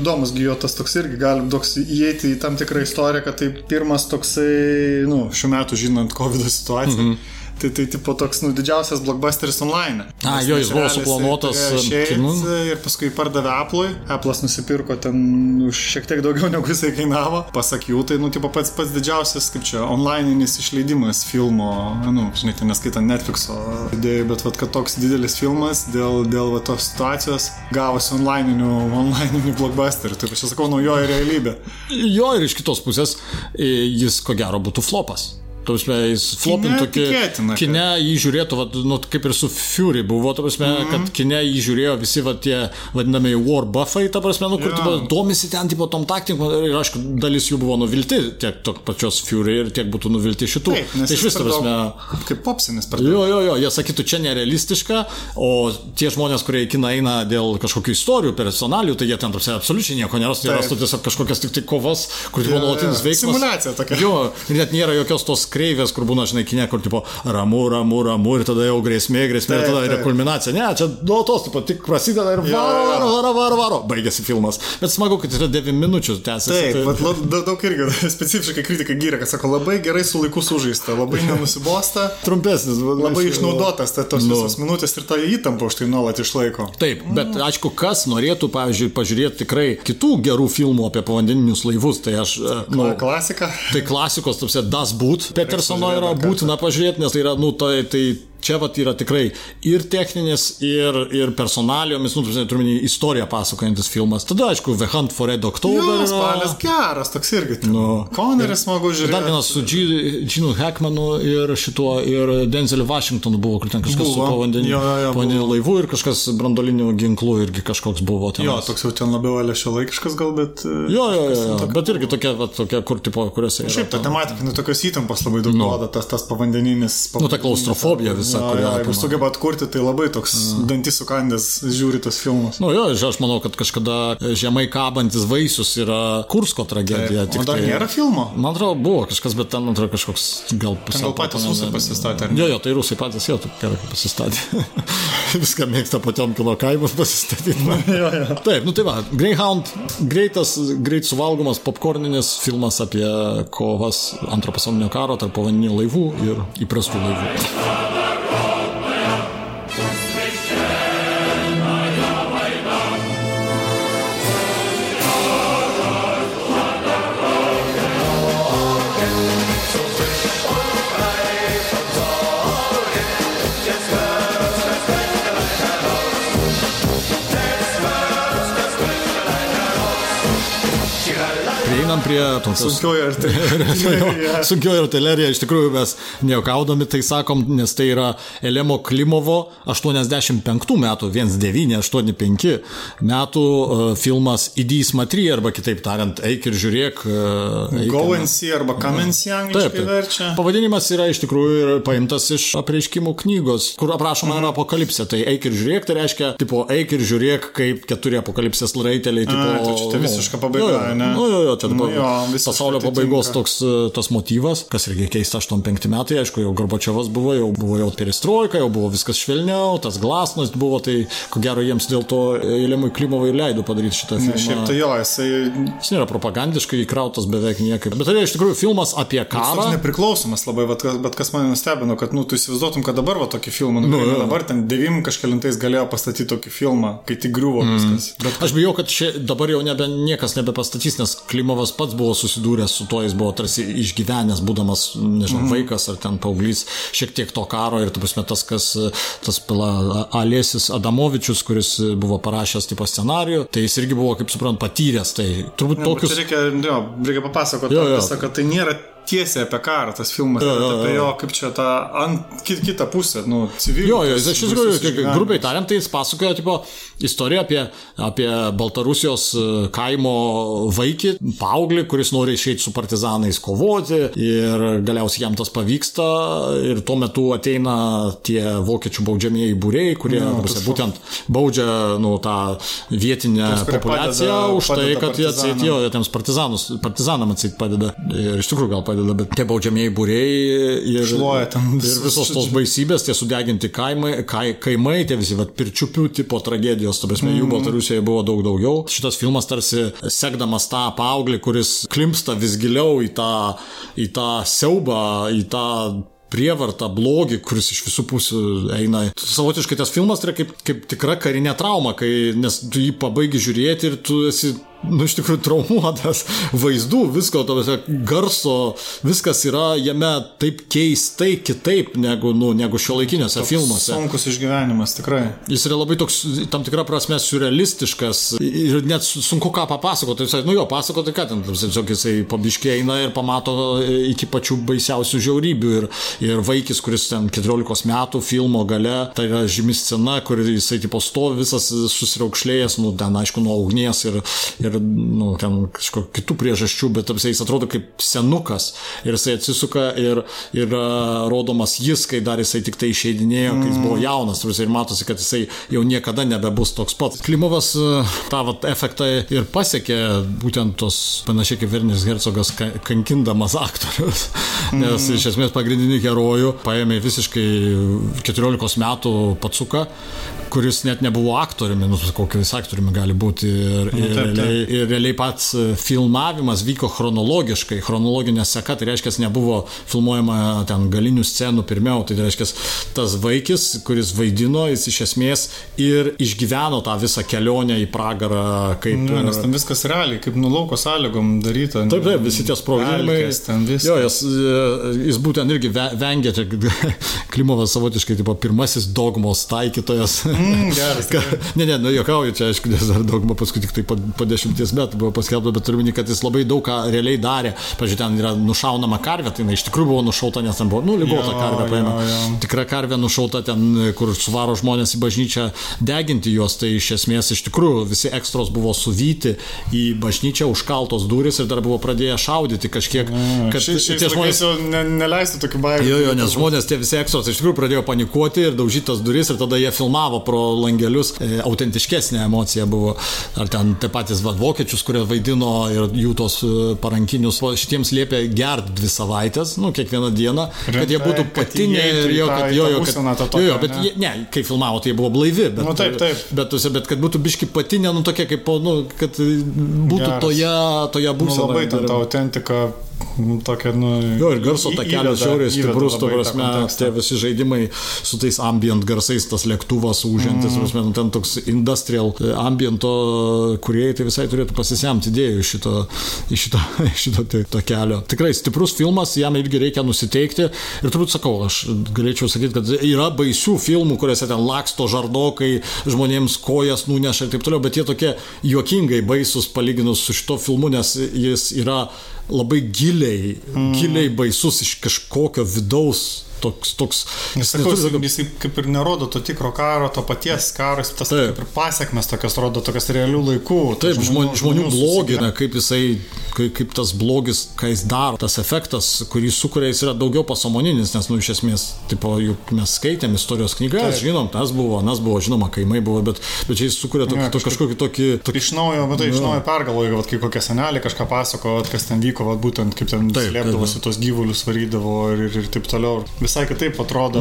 įdomus gi jo tas toks irgi, galim toks įeiti į tam tikrą istoriją, kad tai pirmas toksai, nu, šiuo metu žinant COVID situaciją. -hmm. Tai tai tipo toks, nu, didžiausias blockbusteris online. A, jo, jis buvo suplanuotas, turėjo e, kinu. Ir paskui pardavė Apple'ui. Apple'as nusipirko ten už šiek tiek daugiau negu jisai kainavo. Pasak jų, tai, nu, tipo pats pats didžiausias, kaip čia, onlineinis išleidimas filmo, nu, žinai, ten neskaitant Netflixo idėjų, bet vat, kad toks didelis filmas dėl, dėl va, tos situacijos gavosi onlineinių, onlineinių blockbusterių. Tai aš sakau, naujoji realybė. Jo, ir iš kitos pusės e, jis ko gero būtų flopas. Tu prasme, jis flopintų tikėtina, kad- kine jį žiūrėtų, vat, nu, kaip ir su Fury buvo, ta prasme, mm. -hmm. kad kine jį žiūrėjo visi va, tie vadinamieji war buffai, ta prasme, nu, kur Jo. tipo, domisi ten tipo tom taktikom ir aišku, dalis jų buvo nuvilti, tiek to pačios Fury ir tiek būtų nuvilti šitų. Taip, tai iš vis, ta per daug- prasme, Kaip popsinis per daug. Jo, jo, jo, jie sakytų, čia nerealistiška, o tie žmonės, kurie į kiną eina dėl kažkokių istorijų, personalių, tai jie ten tarsi absoliučiai nieko nerastų, jie Taip. rastų tiesiog kažkokias tik tai kovas, kur buvo nuolatinis veiksmas. Simulacija tokia. Jo, net nėra jokios tos kreivės, kur būna, žinai, kinė, kur tipo ramu, ramu, ramu ir tada jau grėsmė, grėsmė ir Taip, tada yra taip. kulminacija. Ne, čia nuolatos, tipo, tik prasideda ir varo, varo, varo, varo, varo. Baigėsi filmas. Bet smagu, kad yra 9 minučių tęsiasi. Taip, tai- bet la- da- daug irgi specifiškai kritika gyrė, kad sako, labai gerai su laiku sužaista, labai nenusibosta, Trumpesnis. bet labai aišku, išnaudotas ta, tos Nu. visos minutės ir ta įtampa už tai nuolat išlaiko. Taip, bet aišku, kas norėtų, pavyzdžiui, pažiūrėti tikrai kitų gerų filmų apie povandeninius laivus, tai aš, e, nu, klasika. Tai klasikos, tarsi, Das Boot Petersono yra būtina pažiūrėti, nes tai yra, nu, tai, tai čia vat yra tikrai ir techninis, ir, ir personalijomis, nu, omeny, istoriją pasakojantis filmas. Tada, aišku, The Hunt for Red October. Yra. spalis geras, toks irgi. Nu. Koneris smagu žiūrėti. Dar vienas su Ginu Hackmanu ir šituo, ir Denzeliu Washingtonu buvo, kur ten kažkas Buvo. su povandeniniu laivu ir kažkas brandoliniu ginklu irgi kažkoks buvo. Ten. Jo, toks jau ten labiau alešio laikiškas gal, bet... e, Jo, jo, jo, jo. bet irgi tokia, va, tokia kur, tipo, kuriuose... yra Šiaip ta tematika, nu, tokios įtampos labai daug duoda, tas, tas pavandeninis. Nu, ta klaustrofobija visa, Jo, kurią jo, Jeigu sugeba atkurti, tai labai toks dantis sukandęs žiūri tos filmus. Nu jo, aš manau, kad kažkada žemai kabantis vaisius yra Kursko tragedija. O dar nėra filmo? Man atrodo, buvo kažkas, bet ten, man atrodo, kažkoks gal pusiau. gal patys rusai pasistatė? Jo, jo, tai rusai patys jau taip gerai pasistatė. Viską mėgsta Potiomkino kaimus pasistatyti. jo, jo. Taip, nu tai va, Greyhound, greitas, greit suvalgomas popkorninis filmas apie kovas antro pasaulinio karo tarp povandeninių laivų ir įprastų laivų. Prieinam prie tokios Sunkioji artilerija. Sunkioji artilerija, iš tikrųjų mes nejuokaudami tai sakom, nes tai yra Elemo Klimovo 85 metų, 1985 metų uh, filmas Idys Matry, arba kitaip tariant, eik ir žiūrėk. Uh, eik Go and see arba come and see angliškai verčia. Pavadinimas yra iš tikrųjų paimtas iš apreiškimų knygos, kur aprašoma yra apokalipsė. Tai eik ir žiūrėk, tai reiškia, tipo, eik ir žiūrėk, kaip keturi apokalipsės raiteliai, tipo, A, tai čia nu, visiška pabaiga, jo, jo, ne? Nu, jo, jo, čia dabar jo, pasaulio pabaigos toks e, tas motyvas, kas irgi keista 85 metai, aišku, jau Gorbačiovas buvo, jau buvo jau perestroika, jau buvo viskas švelniau, tas glasnost buvo, tai ko gero jiems dėl to Eilemui Klimovai ir leido padaryti šitą filmą. Šiaip tai jo, jisai Jis nėra propagandiškai įkrautas beveik niekaip. Bet tai yra iš tikrųjų filmas apie toks karą. nepriklausomas labai, bet, kas- bet kas mane nustebino, kad, nu, tu įsivaizduotum, kad dabar va tokį filmą, nu, nu dabar ten devim kažkelintais galėjo pastatyti tokį filmą, kai tik griuvo Mm. viskas. Bet Aš bijau, kad šia, dabar jau nebe, niekas nebepastatys, nes Klimovas pats buvo susidūręs su tuo, jis buvo tarsi išgyvenęs, būdamas, nežinau, Mhm. vaikas ar ten paauglys, šiek tiek to karo ir, tu prasme, tas, kas, tas pila Alėsis Adamovičius, kuris buvo parašęs tipo scenarijų, tai jis irgi buvo, kaip suprant, patyręs, tai turbūt Ne, tokius... reikia, jo, reikia papasakoti, jo, jo. visą, kad tai nėra tiesiai apie karą tas filmas, jo, jo, jo, apie jo. kaip čia tą ant, kit, kitą pusę, nu, civilių. Jo, jo, jis iš tikrųjų, grubiai tariant, tai jis pasakoja tipo, istoriją apie, apie Baltarusijos e, kaimo vaikį, paauglį, kuris nori išeiti su partizanais kovoti ir galiausiai jam tas pavyksta ir tuo metu ateina tie vokiečių baudžiamieji būrėjai, kurie Jo, tas būtent baudžia nu, tą vietinę Tuos, kurie populaciją padeda- už tai, padeda kad jie partizanam. atseit jo, tiems partizanus, partizanam atsit padeda. Ir iš tikrųjų gal padeda, bet tie baudžiamieji būrėjai ir, Šluoja ten ir visus- visos tos baisybės, tie sudeginti kaimai, kai, kaimai, tie visi vat, pirčiupių tipo tragedijos, ta prasme, jų Baltarusijoje buvo daug daugiau. Šitas filmas tarsi sekdamas tą paauglį, kuris klimpsta vis giliau į tą, į tą siaubą, į tą prievartą, blogį, kuris iš visų pusių eina. Savotiškai tas filmas yra kaip, kaip tikra karinė trauma, kai, nes tu jį pabaigi žiūrėti ir tu esi nu, iš tikrųjų traumuotas vaizdų, visko, to viso garso, viskas yra jame taip keistai kitaip negu, nu, negu šio laikinėse filmuose. Sunkus išgyvenimas, tikrai. Jis yra labai toks, tam tikrą prasme, surrealistiškas ir net sunku ką papasakoti. Jisai, nu jo, pasakoti, ką ten, tiesiog jisai pabiškiai eina ir pamato iki pačių baisiausių žiaurybių. Ir, ir vaikis, kuris ten 14 metų filmo gale, tai yra žymi scena, kur jisai tipo stovi visas susiraukšlėjęs, nu ten aišku, nuo ugnies ir, ir ir nu, ten kažkokių kitų priežasčių, bet apsiai jis atrodo kaip senukas ir jisai atsisuka ir, ir uh, rodomas jis, kai dar jisai tik tai išeidinėjo, kai jis buvo jaunas tarsi, ir matosi, kad jisai jau niekada nebebus toks pats. Klimovas uh, tą vat, efektą ir pasiekė būtent tos panašiai kaip Vernis Hercogas ka- kankindamas aktorius, nes iš esmės pagrindinį herojų paėmė visiškai 14 metų patsuką kuris net nebuvo aktoriumi, nu, kokiu jis aktoriumi gali būti. Ir, ir, taip, taip. realiai, ir realiai pats e, filmavimas vyko chronologiškai, chronologinė seka, tai reiškia, nebuvo filmuojama ten galinių scenų pirmiau, tai reiškia, tas vaikis, kuris vaidino, jis iš esmės ir išgyveno tą visą kelionę į pragarą, kaip... Nu, nes ten viskas realiai, kaip nulauko sąlygom daryta. Taip, taip, visi tie viskas. Jo, jis, e, jis būtent irgi ve- vengė, čia Klimovas savotiškai, tipo, pirmasis dogmos taikytojas. Mm, geras. Ne, ne, nu juokauju, čia aišku, nes dar dauguma paskui tik tai po, po dešimties metų buvo paskelbta, bet turiu minį, kad jis labai daug ką realiai darė. Pavyzdžiui, ten yra nušaunama karvė, tai jinai iš tikrųjų buvo nušauta, nes ten buvo, nu, lygota karvė paėmė. Tikra karvė nušauta ten, kur suvaro žmonės į bažnyčią deginti juos, tai iš esmės iš tikrųjų visi ekstros buvo suvyti į bažnyčią, užkaltos duris ir dar buvo pradėję šaudyti kažkiek, kad Šiais šiais tie žmonės jau ne, neleistų tokių bairių. Jo, jo, nes žmonės tie visi ekstros iš tikrųjų pradėjo panikuoti ir daužyti tas duris ir tada jie filmavo pro langelius. E, autentiškesnė emocija buvo. Ar ten tie patys va, vokiečius, kurie vaidino ir jų tos e, parankinius, va, šitiems liepė gerti dvi savaitės, nu, kiekvieną dieną, kad jie Rimtai, būtų patinė ir jo, kad jo, jo, kad, jo, jo, bet ne? jie, ne, kai filmavo, tai jie buvo blaivi, bet, Nu, taip, taip. bet, tuose- bet kad būtų biški patinė, nu, tokia kaip, nu, kad būtų Geras. toje, toje Nu, būsenoje. labai ten ta autentika, nu, tokia, nu. Jo, ir garso įveda- žiauriai stiprus, tu prasme, tie visi žaidimai su tais ambient garsais, tas lėktuvas užžiantis, mm. prasme, nu, ten toks industrial e, ambiento kuriejai, tai visai turėtų pasisemti idėjų iš šito, iš šito, iš šito tai- to kelio. Tikrai stiprus filmas, jam irgi reikia nusiteikti ir turbūt sakau, aš galėčiau sakyti, kad yra baisių filmų, kuriuose ten laksto žardokai, žmonėms kojas nuneša ir taip toliau, bet jie tokie juokingai baisus palyginus su šito filmu, nes jis yra labai giliai, mm. giliai baisus iš kažkokio vidaus. Toks, toks. Jis, jis sakau, tokio- jis kaip ir nerodo to tikro karo, to paties karo, jis tas Taip. kaip ir pasiekmes tokias rodo, tokias realių laikų. Taip, žmonių, žmonių blogį, susigyven- na, kaip jisai, kaip, kaip tas blogis, ką jis daro, tas efektas, kurį sukuria, jis yra daugiau pasomoninis, nes, nu, iš esmės, tipo, juk mes skaitėm istorijos knygas, Taip. žinom, tas buvo, nas buvo, žinoma, kaimai buvo, bet, bet čia jis sukuria tokį, Jo, to, kažkokį tokį, tokį Iš naujo, matai, iš naujo pergalvoju, vat, kai kokie seneliai kažką pasako, kas ten vyko, vat, būtent kaip ten slėpdavosi tos gyvulius, varydavo ir, ir, ir taip toliau. Visai kitaip atrodo.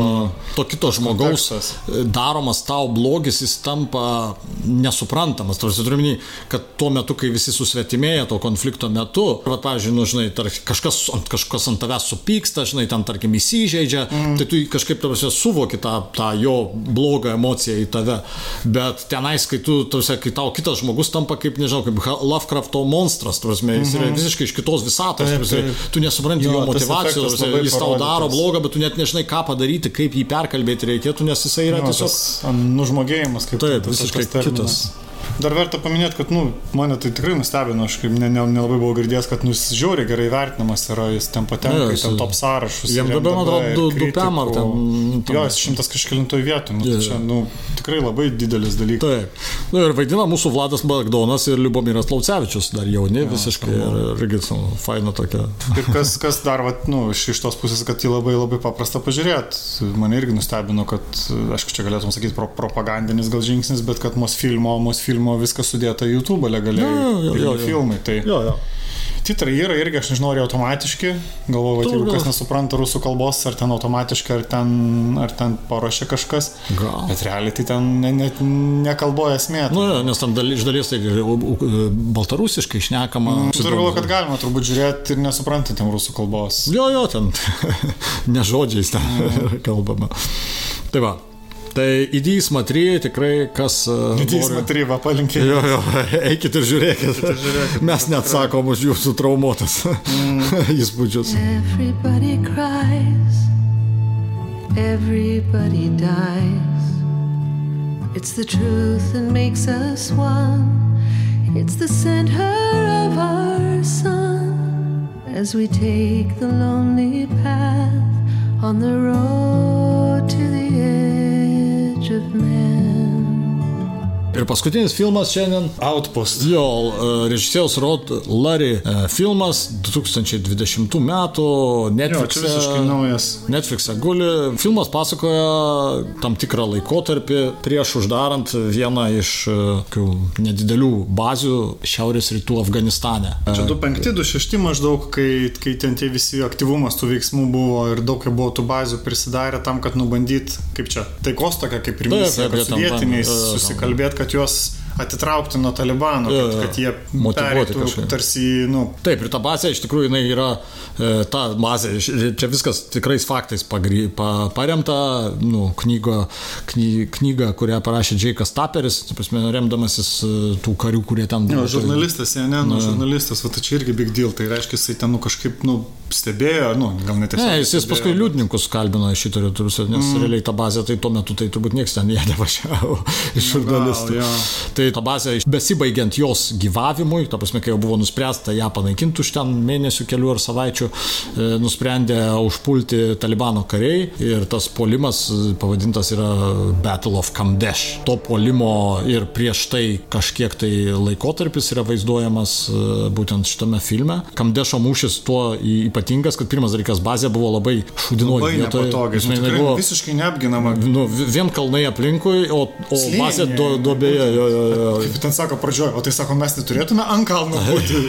to kito žmogaus kontekstas. daromas tau blogis, jis tampa nesuprantamas. Tarsi turiu minį, kad tuo metu, kai visi susvetimėja to konflikto metu, va, pavyzdžiui, nu, žinai, tar, kažkas, kažkas ant tavęs supyksta, žinai, ten, tarkim, įsižeidžia, mm. tai tu kažkaip, tarsi, suvoki tą, tą jo blogą emociją į tave. Bet tenais, kai tu, tarsi, kai tau kitas žmogus tampa kaip, nežinau, kaip Lovecrafto monstras, tarsi, mm -hmm. jis yra visiškai iš kitos visatos, tarsi, tu nesupranti Jo, jo motivacijos, tarsi, jis tau daro blogą, bet tu net nežinai, ką padaryti, kaip jį perkalbėti reikėtų, nes jisai yra Jo, tiesiog... tas, an, nužmogėjimas, kaip Taip, tas- visiškai tas terminas. Dar verta paminėti, kad, nu, mane tai tikrai nustebino, aš kaip ne, ne, nelabai buvau girdėjęs, kad nu, jis žiauriai gerai vertinamas yra, jis ten patenka Jo, į ten top sąrašus. jam ir dabar, man atrodo, ir du-. PM ar ten- ten- Jo, jis šimtas kažkelintoj vietoj, nu, Jo, tai čia, nu, tikrai labai didelis dalykas. Taip. Nu, ir vaidina mūsų Vladas Bagdonas ir Liubomiras Laucevičius, dar jauni visiškai ir irgi su faina tokia. Ir kas, kas dar, vat, nu, iš, iš tos pusės, kad jį labai labai paprasta pažiūrėti. Mane irgi nustebino, kad, aišku, čia galėtum sakyti pro, propagandinis gal žingsnis, bet kad mūsų filmo, mūsų filmo viskas sudėta YouTube legaliai. Jo, jo, jo, jo. filmai. Tai Jo, jo. titrai yra irgi, aš nežinau, ar automatiški. Galvoju, kad jeigu kas nesupranta rusų kalbos, ar ten automatiškai, ar ten, ar ten paruošia kažkas. Gal. Bet realiai tai ten net ne, nekalboja esmė. Nu, jo, nes tam dal, iš dalies tai ir u- u- baltarusiškai šnekama. Turiu galvoju, kad galima turbūt žiūrėti ir nesuprantant ten rusų kalbos. Jo, jo, ten ne žodžiais ten kalbama. Tai va. Tai įdys matry tikrai, kas... uh, Didys nori- matryva palinkė. Jo, jo, eikit ir žiūrėkit. Mes neatsakom už jūsų traumuotas įspūdžius. Everybody cries, everybody dies. It's the truth that makes us one, it's the center of our sun. As we take the lonely path on the road of man. Ir paskutinis filmas šiandien. Outpost. Jo, e, režisieriaus Rod Larry e, filmas 2020 metų Jo, čia Netflix'e. visiškai naujas. Netflix'e guli. Filmas pasakoja tam tikrą laikotarpį prieš uždarant vieną iš e, tokių nedidelių bazių Šiaurės rytų Afganistane. Čia 25-26 maždaug, kai, kai ten tie visi aktyvumas tų veiksmų buvo ir daug jau buvo tų bazių prisidarę tam, kad nubandyt, kaip čia, taikos tokia kaip ir misija, kad su vietiniais bandė, jo, jo, susikalbėti, kad juos atitraukti nuo talibano, Jo, kad, kad jie kažkaip. tarsi, nu, Taip, ir ta bazė iš tikrųjų jinai yra, e, ta bazė, čia viskas tikrais faktais pagry, pa, paremta, nu, knygo, kny, knyga, kurią parašė Džeikas Taperis, ta prasme, remdamasis e, tų karių, kurie ten buvo. žurnalistas, ne, ne, nu, žurnalistas, va, tai čia irgi big deal, tai reiškia, jisai ten, nu, kažkaip, nu, stebėjo, nu, gal net Ne, jis, jis paskui liudininkus kalbino iš šito turus, nes mm. realiai ta bazė, tai tuo metu tai turbūt niekas ten jie nevažiavo iš žurnalistų. jo. Tai ta bazė, besibaigiant jos gyvavimui, ta prasme, kai jau buvo nuspręsta ją panaikinti už ten mėnesių, kelių ar savaičių, e, nusprendė užpulti Talibano kariai ir tas polimas e, pavadintas yra Battle of Kamdesh. To polimo ir prieš tai kažkiek tai laikotarpis yra vaizduojamas e, būtent šitame filme. Kamdešo mūšis tuo ypatingas, kad pirmas dalykas bazė buvo labai šūdinoji Labai vietoje. Prasme, nu, buvo visiškai neapginama. nu, vi- vien kalnai aplinkui, o, o Slėnyje. bazė do, duobėje. Jo, jo, jo. Kaip ten sako pradžioje, o tai sako, mes neturėtume ant kalno būti.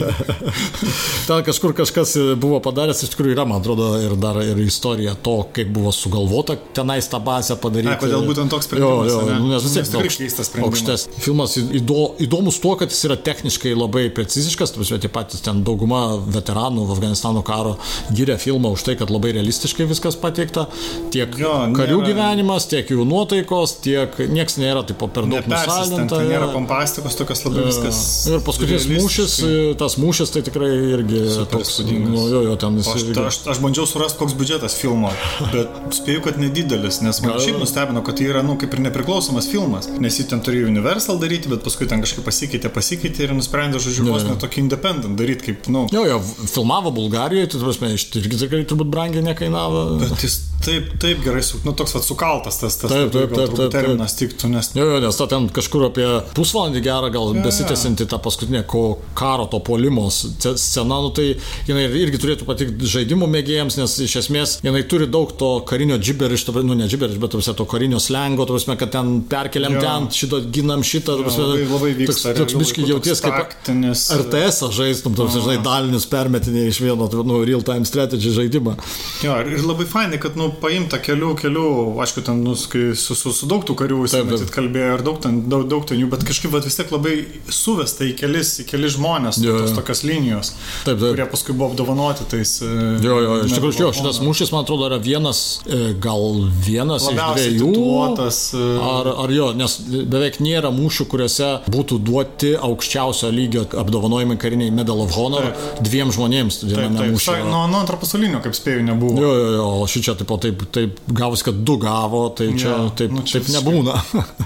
Ten kažkur kažkas buvo padaręs, iš tikrųjų yra, man atrodo, ir dar ir istorija to, kaip buvo sugalvota tenais tą bazę padaryti. Na, kodėl būtent toks sprendimas, Jo, jo, nu, nes vis tiek tikrai keistas sprendimas. Aukštes. Filmas įdo, įdomus tuo, kad jis yra techniškai labai preciziškas, tu tie patys ten dauguma veteranų Afganistano karo gyrė filmą už tai, kad labai realistiškai viskas pateikta. Tiek Jo, karių nėra- gyvenimas, tiek jų nuotaikos, tiek nieks nėra taip per daug nusaldinta. nėra jo. Pompastikos, tokios labai viskas. Ir paskutinis mūšis, realistiškai. tas mūšis tai tikrai irgi toks, įspūdingas. nu, jo, jo, ten jis Aš, irgi. aš, aš bandžiau surasti, koks biudžetas filmo, bet spėju, kad nedidelis, nes man šiaip nustebino, kad tai yra, nu, kaip ir nepriklausomas filmas, nes jį ten turėjo Universal daryti, bet paskui ten kažkaip pasikeitė, pasikeitė ir nusprendė, žodžiu, vos net tokį independent daryti, kaip, nu, Jo, jo, filmavo Bulgarijoje, tai prasme, iš irgi tikrai turbūt brangiai nekainavo. bet jis taip, taip gerai, su, nu, toks vat sukaltas tas, tas Taip, taip, turbūt taip, taip. terminas tiktų, nes Jo, jo, nes ta ten kažkur apie pusvalandį gerą, gal besitęsinti tą paskutinę ko, karo to polimos ce- scena, nu, tai jinai irgi turėtų patikti žaidimų mėgėjams, nes iš esmės jinai turi daug to karinio džiberiš, nu ne džiberiš, bet tarsi, to karinio slengo, tarsi, kad ten perkeliam Jo. ten, šito ginam šitą, tarsi, labai- labai vyksta toks, toks biškai jauties toks kaip taktinis, RTS žaistum, tarsi, žinai, dalinius permetiniai iš vieno, nu, real time strategy žaidimą. Jo, ir ir labai fainai, kad, nu, paimta kelių, kelių, aišku, ten, nu, su, su, su daug tų karių jis kalbėjo ir daug ten, daug, daug ten jų, bet kažkaip vat, vis tiek labai suvesta į kelis, į kelis žmonės, Jo, tos tokios linijos, Taip, taip. kurie paskui buvo apdovanoti tais. e, Jo, jo, iš tikrųjų, jo, šitas mūšis, man atrodo, yra vienas, e, gal vienas Labiausiai iš dviejų. tituluotas, e, Ar, ar jo, nes beveik nėra mūšių, kuriuose būtų duoti aukščiausio lygio apdovanojimai kariniai Medal of Honor Taip. dviem žmonėms viename mūšyje. nuo, nuo antro pasaulinio, kaip spėjau, nebuvo. Jo, jo, jo, o šį čia taip, taip, taip gavosi, kad du gavo, tai čia Jo, taip, nu, čia taip nebūna.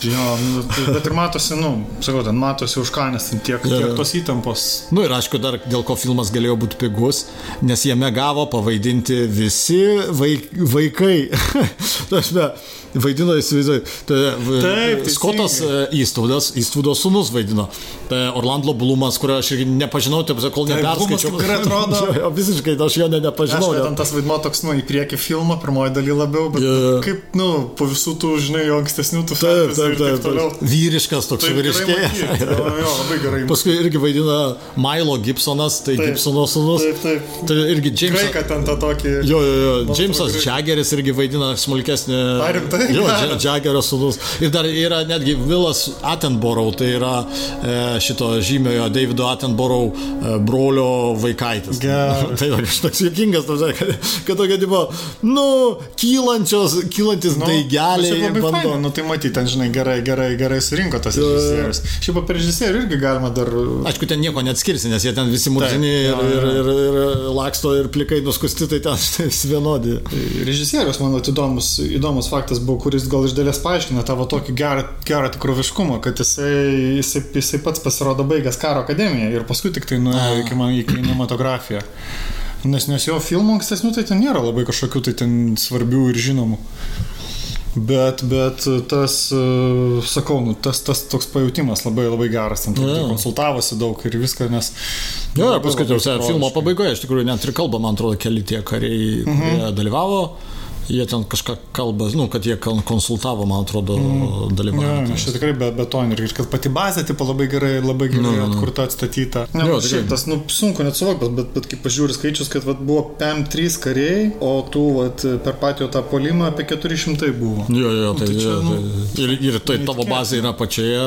Jo, nu, tai- bet ir matosi, nu, sakau, ten matosi už ką, nes ten tiek, jo. tiek tos įtampos. Na nu, ir aišku, dar dėl ko filmas galėjo būti pigus, nes jame gavo pavaidinti visi vaik, vaikai. Tašme, vaidino, įsivaizduoju, tai, v- Taip. Skotas Įstaudas, Įstaudos sunus vaidino. Tai Orlando Blumas, kurio aš irgi nepažinau, taip, kol Taip, neperskaičiau. gerai atrodo. Jo, visiškai, aš jo ne, nepažinau. Net. ten tas vaidmo toks, nu, į priekį filmo, pirmoji daly labiau, bet jo. kaip, nu, po visų tų, žinai, ankstesnių tų Taip, fantasy taip, ir taip, toliau. taip. Vyriškas toks Taip, gerai. Jo, jo, labai gerai. Paskui irgi vaidina Milo Gibsonas, tai Taip. Gibsono sunus. Taip, taip. Tai irgi James. Graiką ten tą tokį. Jo, jo, jo. Jamesas Jaggeris irgi vaidina smulkesnį. Ar rimtai? Jo, Ja- Jaggerio sūnus. Ir dar yra netgi Vilas Attenborough, tai yra e, šito žymiojo Davido Attenborough e, brolio vaikaitis. Geras. tai toks toks juokingas, kad, kad tokia, tipo, nu, kylančios, kylantis nu, daigeliai. labai bando- faina, nu tai matyti, ten, žinai, gerai, gerai, gerai surinko tas režisierius. Šiaip apie režisierių irgi galima dar... Aišku, ten nieko neatskirsi, nes jie ten visi murzini ir, ir, jo. ir, ir laksto ir plikai nuskusti, tai ten visi vienodi. Režisierius, man vat, įdomus, įdomus faktas buvo, kuris gal iš dalies paaiškina tavo tokį gerą, gerą tikroviškumą, kad jisai, jisai, jisai pats pasirodo baigęs karo akademiją ir paskui tik tai nuėjo iki į kinematografiją. Nes, nes jo filmų ankstesnių tai ten nėra labai kažkokių tai ten svarbių ir žinomų. Bet, bet tas, e, sakau, nu, tas, tas toks pajūtimas labai labai geras, ten yeah. konsultavosi daug ir viską, nes... Jo, ir labai, paskui jau filmo pabaigoje iš tikrųjų net ir kalba, man atrodo, keli tie kariai, kurie dalyvavo. Jie ten kažką kalba, nu, kad jie kon- konsultavo, man atrodo. Ja, tenais. aš čia tikrai be betonį ir kad pati bazė tipo, labai gerai, labai gerai Nu, nu, nu. atkurta, atstatyta. Ne, Jo, jo, šiaip tas, nu, sunku net suvokti, bet, bet kai pažiūri skaičius, kad vat, buvo PM3 kariai, o tų vat, per patį tą polimą apie 400 buvo. Jo, jo, tai, tai čia, nu, tai, ir, ir tai tavo bazė yra pačioje.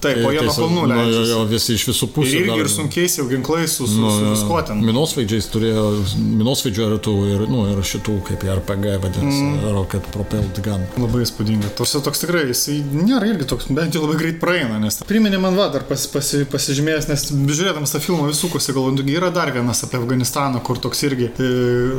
Taip, po vieno sa- kalnų nu, jo, jo, visi iš visų pusių. Ir dar- ir sunkiais jau ginklais su, su, Nu, su viskuo ten. Minosvaidžiais turėjo, minosvaidžio ir tų, ir, nu, ir šitų, kaip jie RPG vadinasi, mm. Rocket Propelled Gun. Labai įspūdinga. Tos toks tikrai, jisai nėra irgi toks, bent jau labai greit praeina, nes priminė man va dar pas, pasi, pasižymėjęs, nes žiūrėdamas tą filmą visukosi, galvoju, yra dar vienas apie Afganistaną, kur toks irgi, e,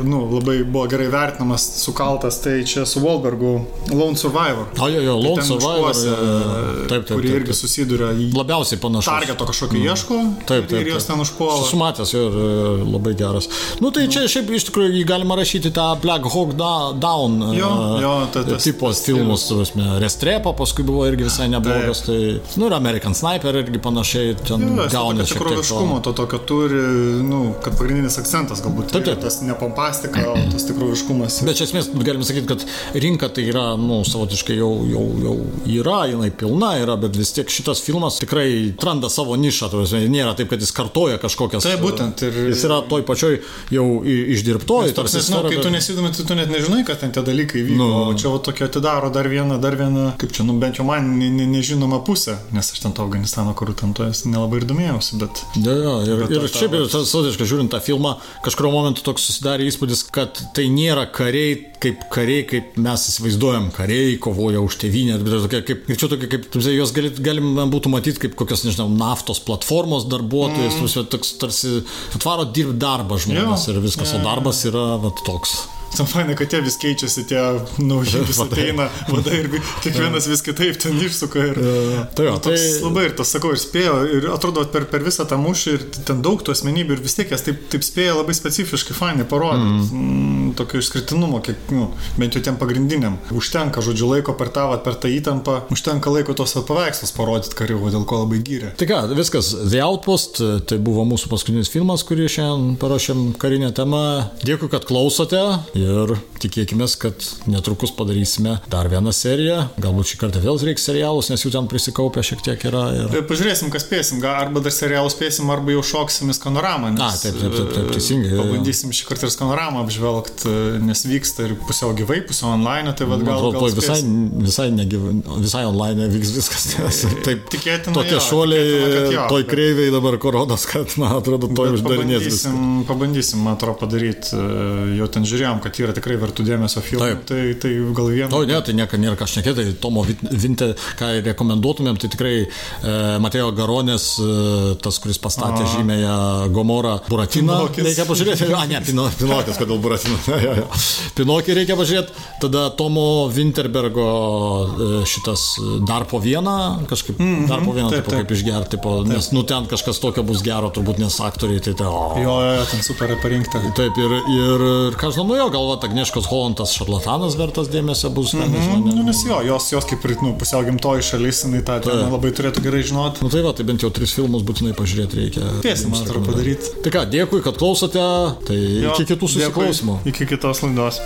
nu, labai buvo gerai vertinamas, sukaltas, tai čia su Wolbergu, Lone Survivor. O, jo, jo, Lone Ten Survivor. miškuose, jo. Taip, taip. taip, irgi taip. susiduria į Labiausiai panašus. targeto kažkokio ieško Taip, taip. ir jos ten užpuola. esu matęs jo ir e, labai geras. Nu tai čia šiaip iš tikrųjų jį galima rašyti tą Black Hawk Da- Down e, Jo, jo, ta- tas- tipo filmus, tu prasme, Restrepo paskui buvo irgi visai neblogas, tai, nu ir American Sniper irgi panašiai ten Jo, tokio šiek tiek tikroviškumo, to tokio turi, nu, kad pagrindinis akcentas galbūt Taip, taip. tas ne pompastika, o tas tikroviškumas. Bet iš esmės galim sakyti, kad rinka tai yra, nu, savotiškai jau, jau, jau yra, jinai pilna yra, bet vis tiek šitas filmas tikrai atranda savo nišą, tu prasme, nėra taip, kad jis kartoja kažkokias. Taip, būtent, ir- Jis yra toj pačioj jau išdirbtoj, tarsi nes, nu, kai tu nesidomi, tai tu net nežinai, kad ten tie dalykai vyko. Nu. O čia va, tokia atidaro dar vieną, dar vieną, kaip čia, nu bent jau man ne, ne, nežinoma pusė, nes aš ten to Afganistano karų ten to esu nelabai ir domėjausi, bet... Jo, jo, ir, Bet ir šiaip vat- savotiškai žiūrint tą filmą, kažkurio momentu toks susidarė įspūdis, kad tai nėra kariai kaip kariai, kaip mes įsivaizduojam, kariai kovoja už tėvynę, bet tokia kaip, ir čia tokia kaip, tu žinai, juos gali, galima būtų matyti kaip kokios, nežinau, naftos platformos darbuotojas, mm. toks tarsi atvaro dirbti darbą žmonės Jo, ir viskas, o darbas yra vat, toks. Tam fainai, kad tie vis keičiasi, tie nauji vis ateina, vadai ir kiekvienas vis kitaip ten išsuka. Ir, Tai jo, nu, tai- labai ir tas sakau, ir spėjo, ir atrodo per, per visą tą mūšį ir ten daug tų asmenybių ir vis tiek jas taip, taip spėjo labai specifiškai, fainai parodyti. Mm. Tokio išskirtinumo, kiek, nu, bent jau tiem pagrindiniam. Užtenka, žodžiu, laiko per tą, per tą įtampą, užtenka laiko tos paveikslus parodyti karių, dėl ko labai gyrė. Tai ką, viskas, The Outpost, tai buvo mūsų paskutinis filmas, kurį šiandien paruošėm karinę temą. Dėkui, kad klausote ir tikėkime, kad netrukus padarysime dar vieną seriją. Galbūt šį kartą vėl reiks serialus, nes jų ten prisikaupę šiek tiek yra. Ir... E, Pažiūrėsim, kas spėsim, arba dar serialų spėsim, arba jau šoksim į skanoramą. nes, A, taip, taip, taip, taip, teisingai, e. Pabandysim šį kartą ir skanoramą apžvelgti, nes vyksta ir pusiau gyvai, pusiau online, tai vad gal, atrodo, gal visai, visai, negyv, visai online vyks viskas. Nes taip, Tikėtina, tokie jo, šuoliai, tikėtina, jo, toj kreiviai dabar koronas, kad, man atrodo, uždarinės viską. Pabandysim, pabandysim, man atrodo, padaryti. Jau ten žiūrėjom, kad yra tikrai vertų dėmesio filmai. Taip. Tai, tai gal vieną. O ne, tai nieko nėra ką šnekėti, tai Tomo Vinte, ką rekomenduotumėm, tai tikrai e, Matėjo Garonės, e, tas, kuris pastatė A. žymėją Gomorą Buratiną. Pinokis. Reikia pažiūrėti, a ne, Pino, Pinokis, kodėl jo. Pinokį reikia pažiūrėti, tada Tomo Winterbergo e, šitas e, dar po vieną, kažkaip mm -hmm, dar po vieną, taip, taip, taip. kaip išgerti, tipo, nes nu ten kažkas tokio bus gero, turbūt nes aktoriai, tai tai... O. Jo, jo, jo, ten super parinkta. Taip, ir, ir, ir ką žinau, nu jo, galvo, Agnieškos Holandas šarlatanas vertas dėmesio bus, mm -hmm. Nu, nes jo, jos, jos kaip ir, nu, pusiau gimtoji šalis, jinai tą temą labai turėtų gerai žinoti. Nu tai va, tai bent jau tris filmus būtinai pažiūrėti reikia. Spėsim, man atrodo, padaryti. Tai ką, dėkui, kad klausote, tai Jo, iki kitų dėkui. susiklausimų. Iki kitos laidos.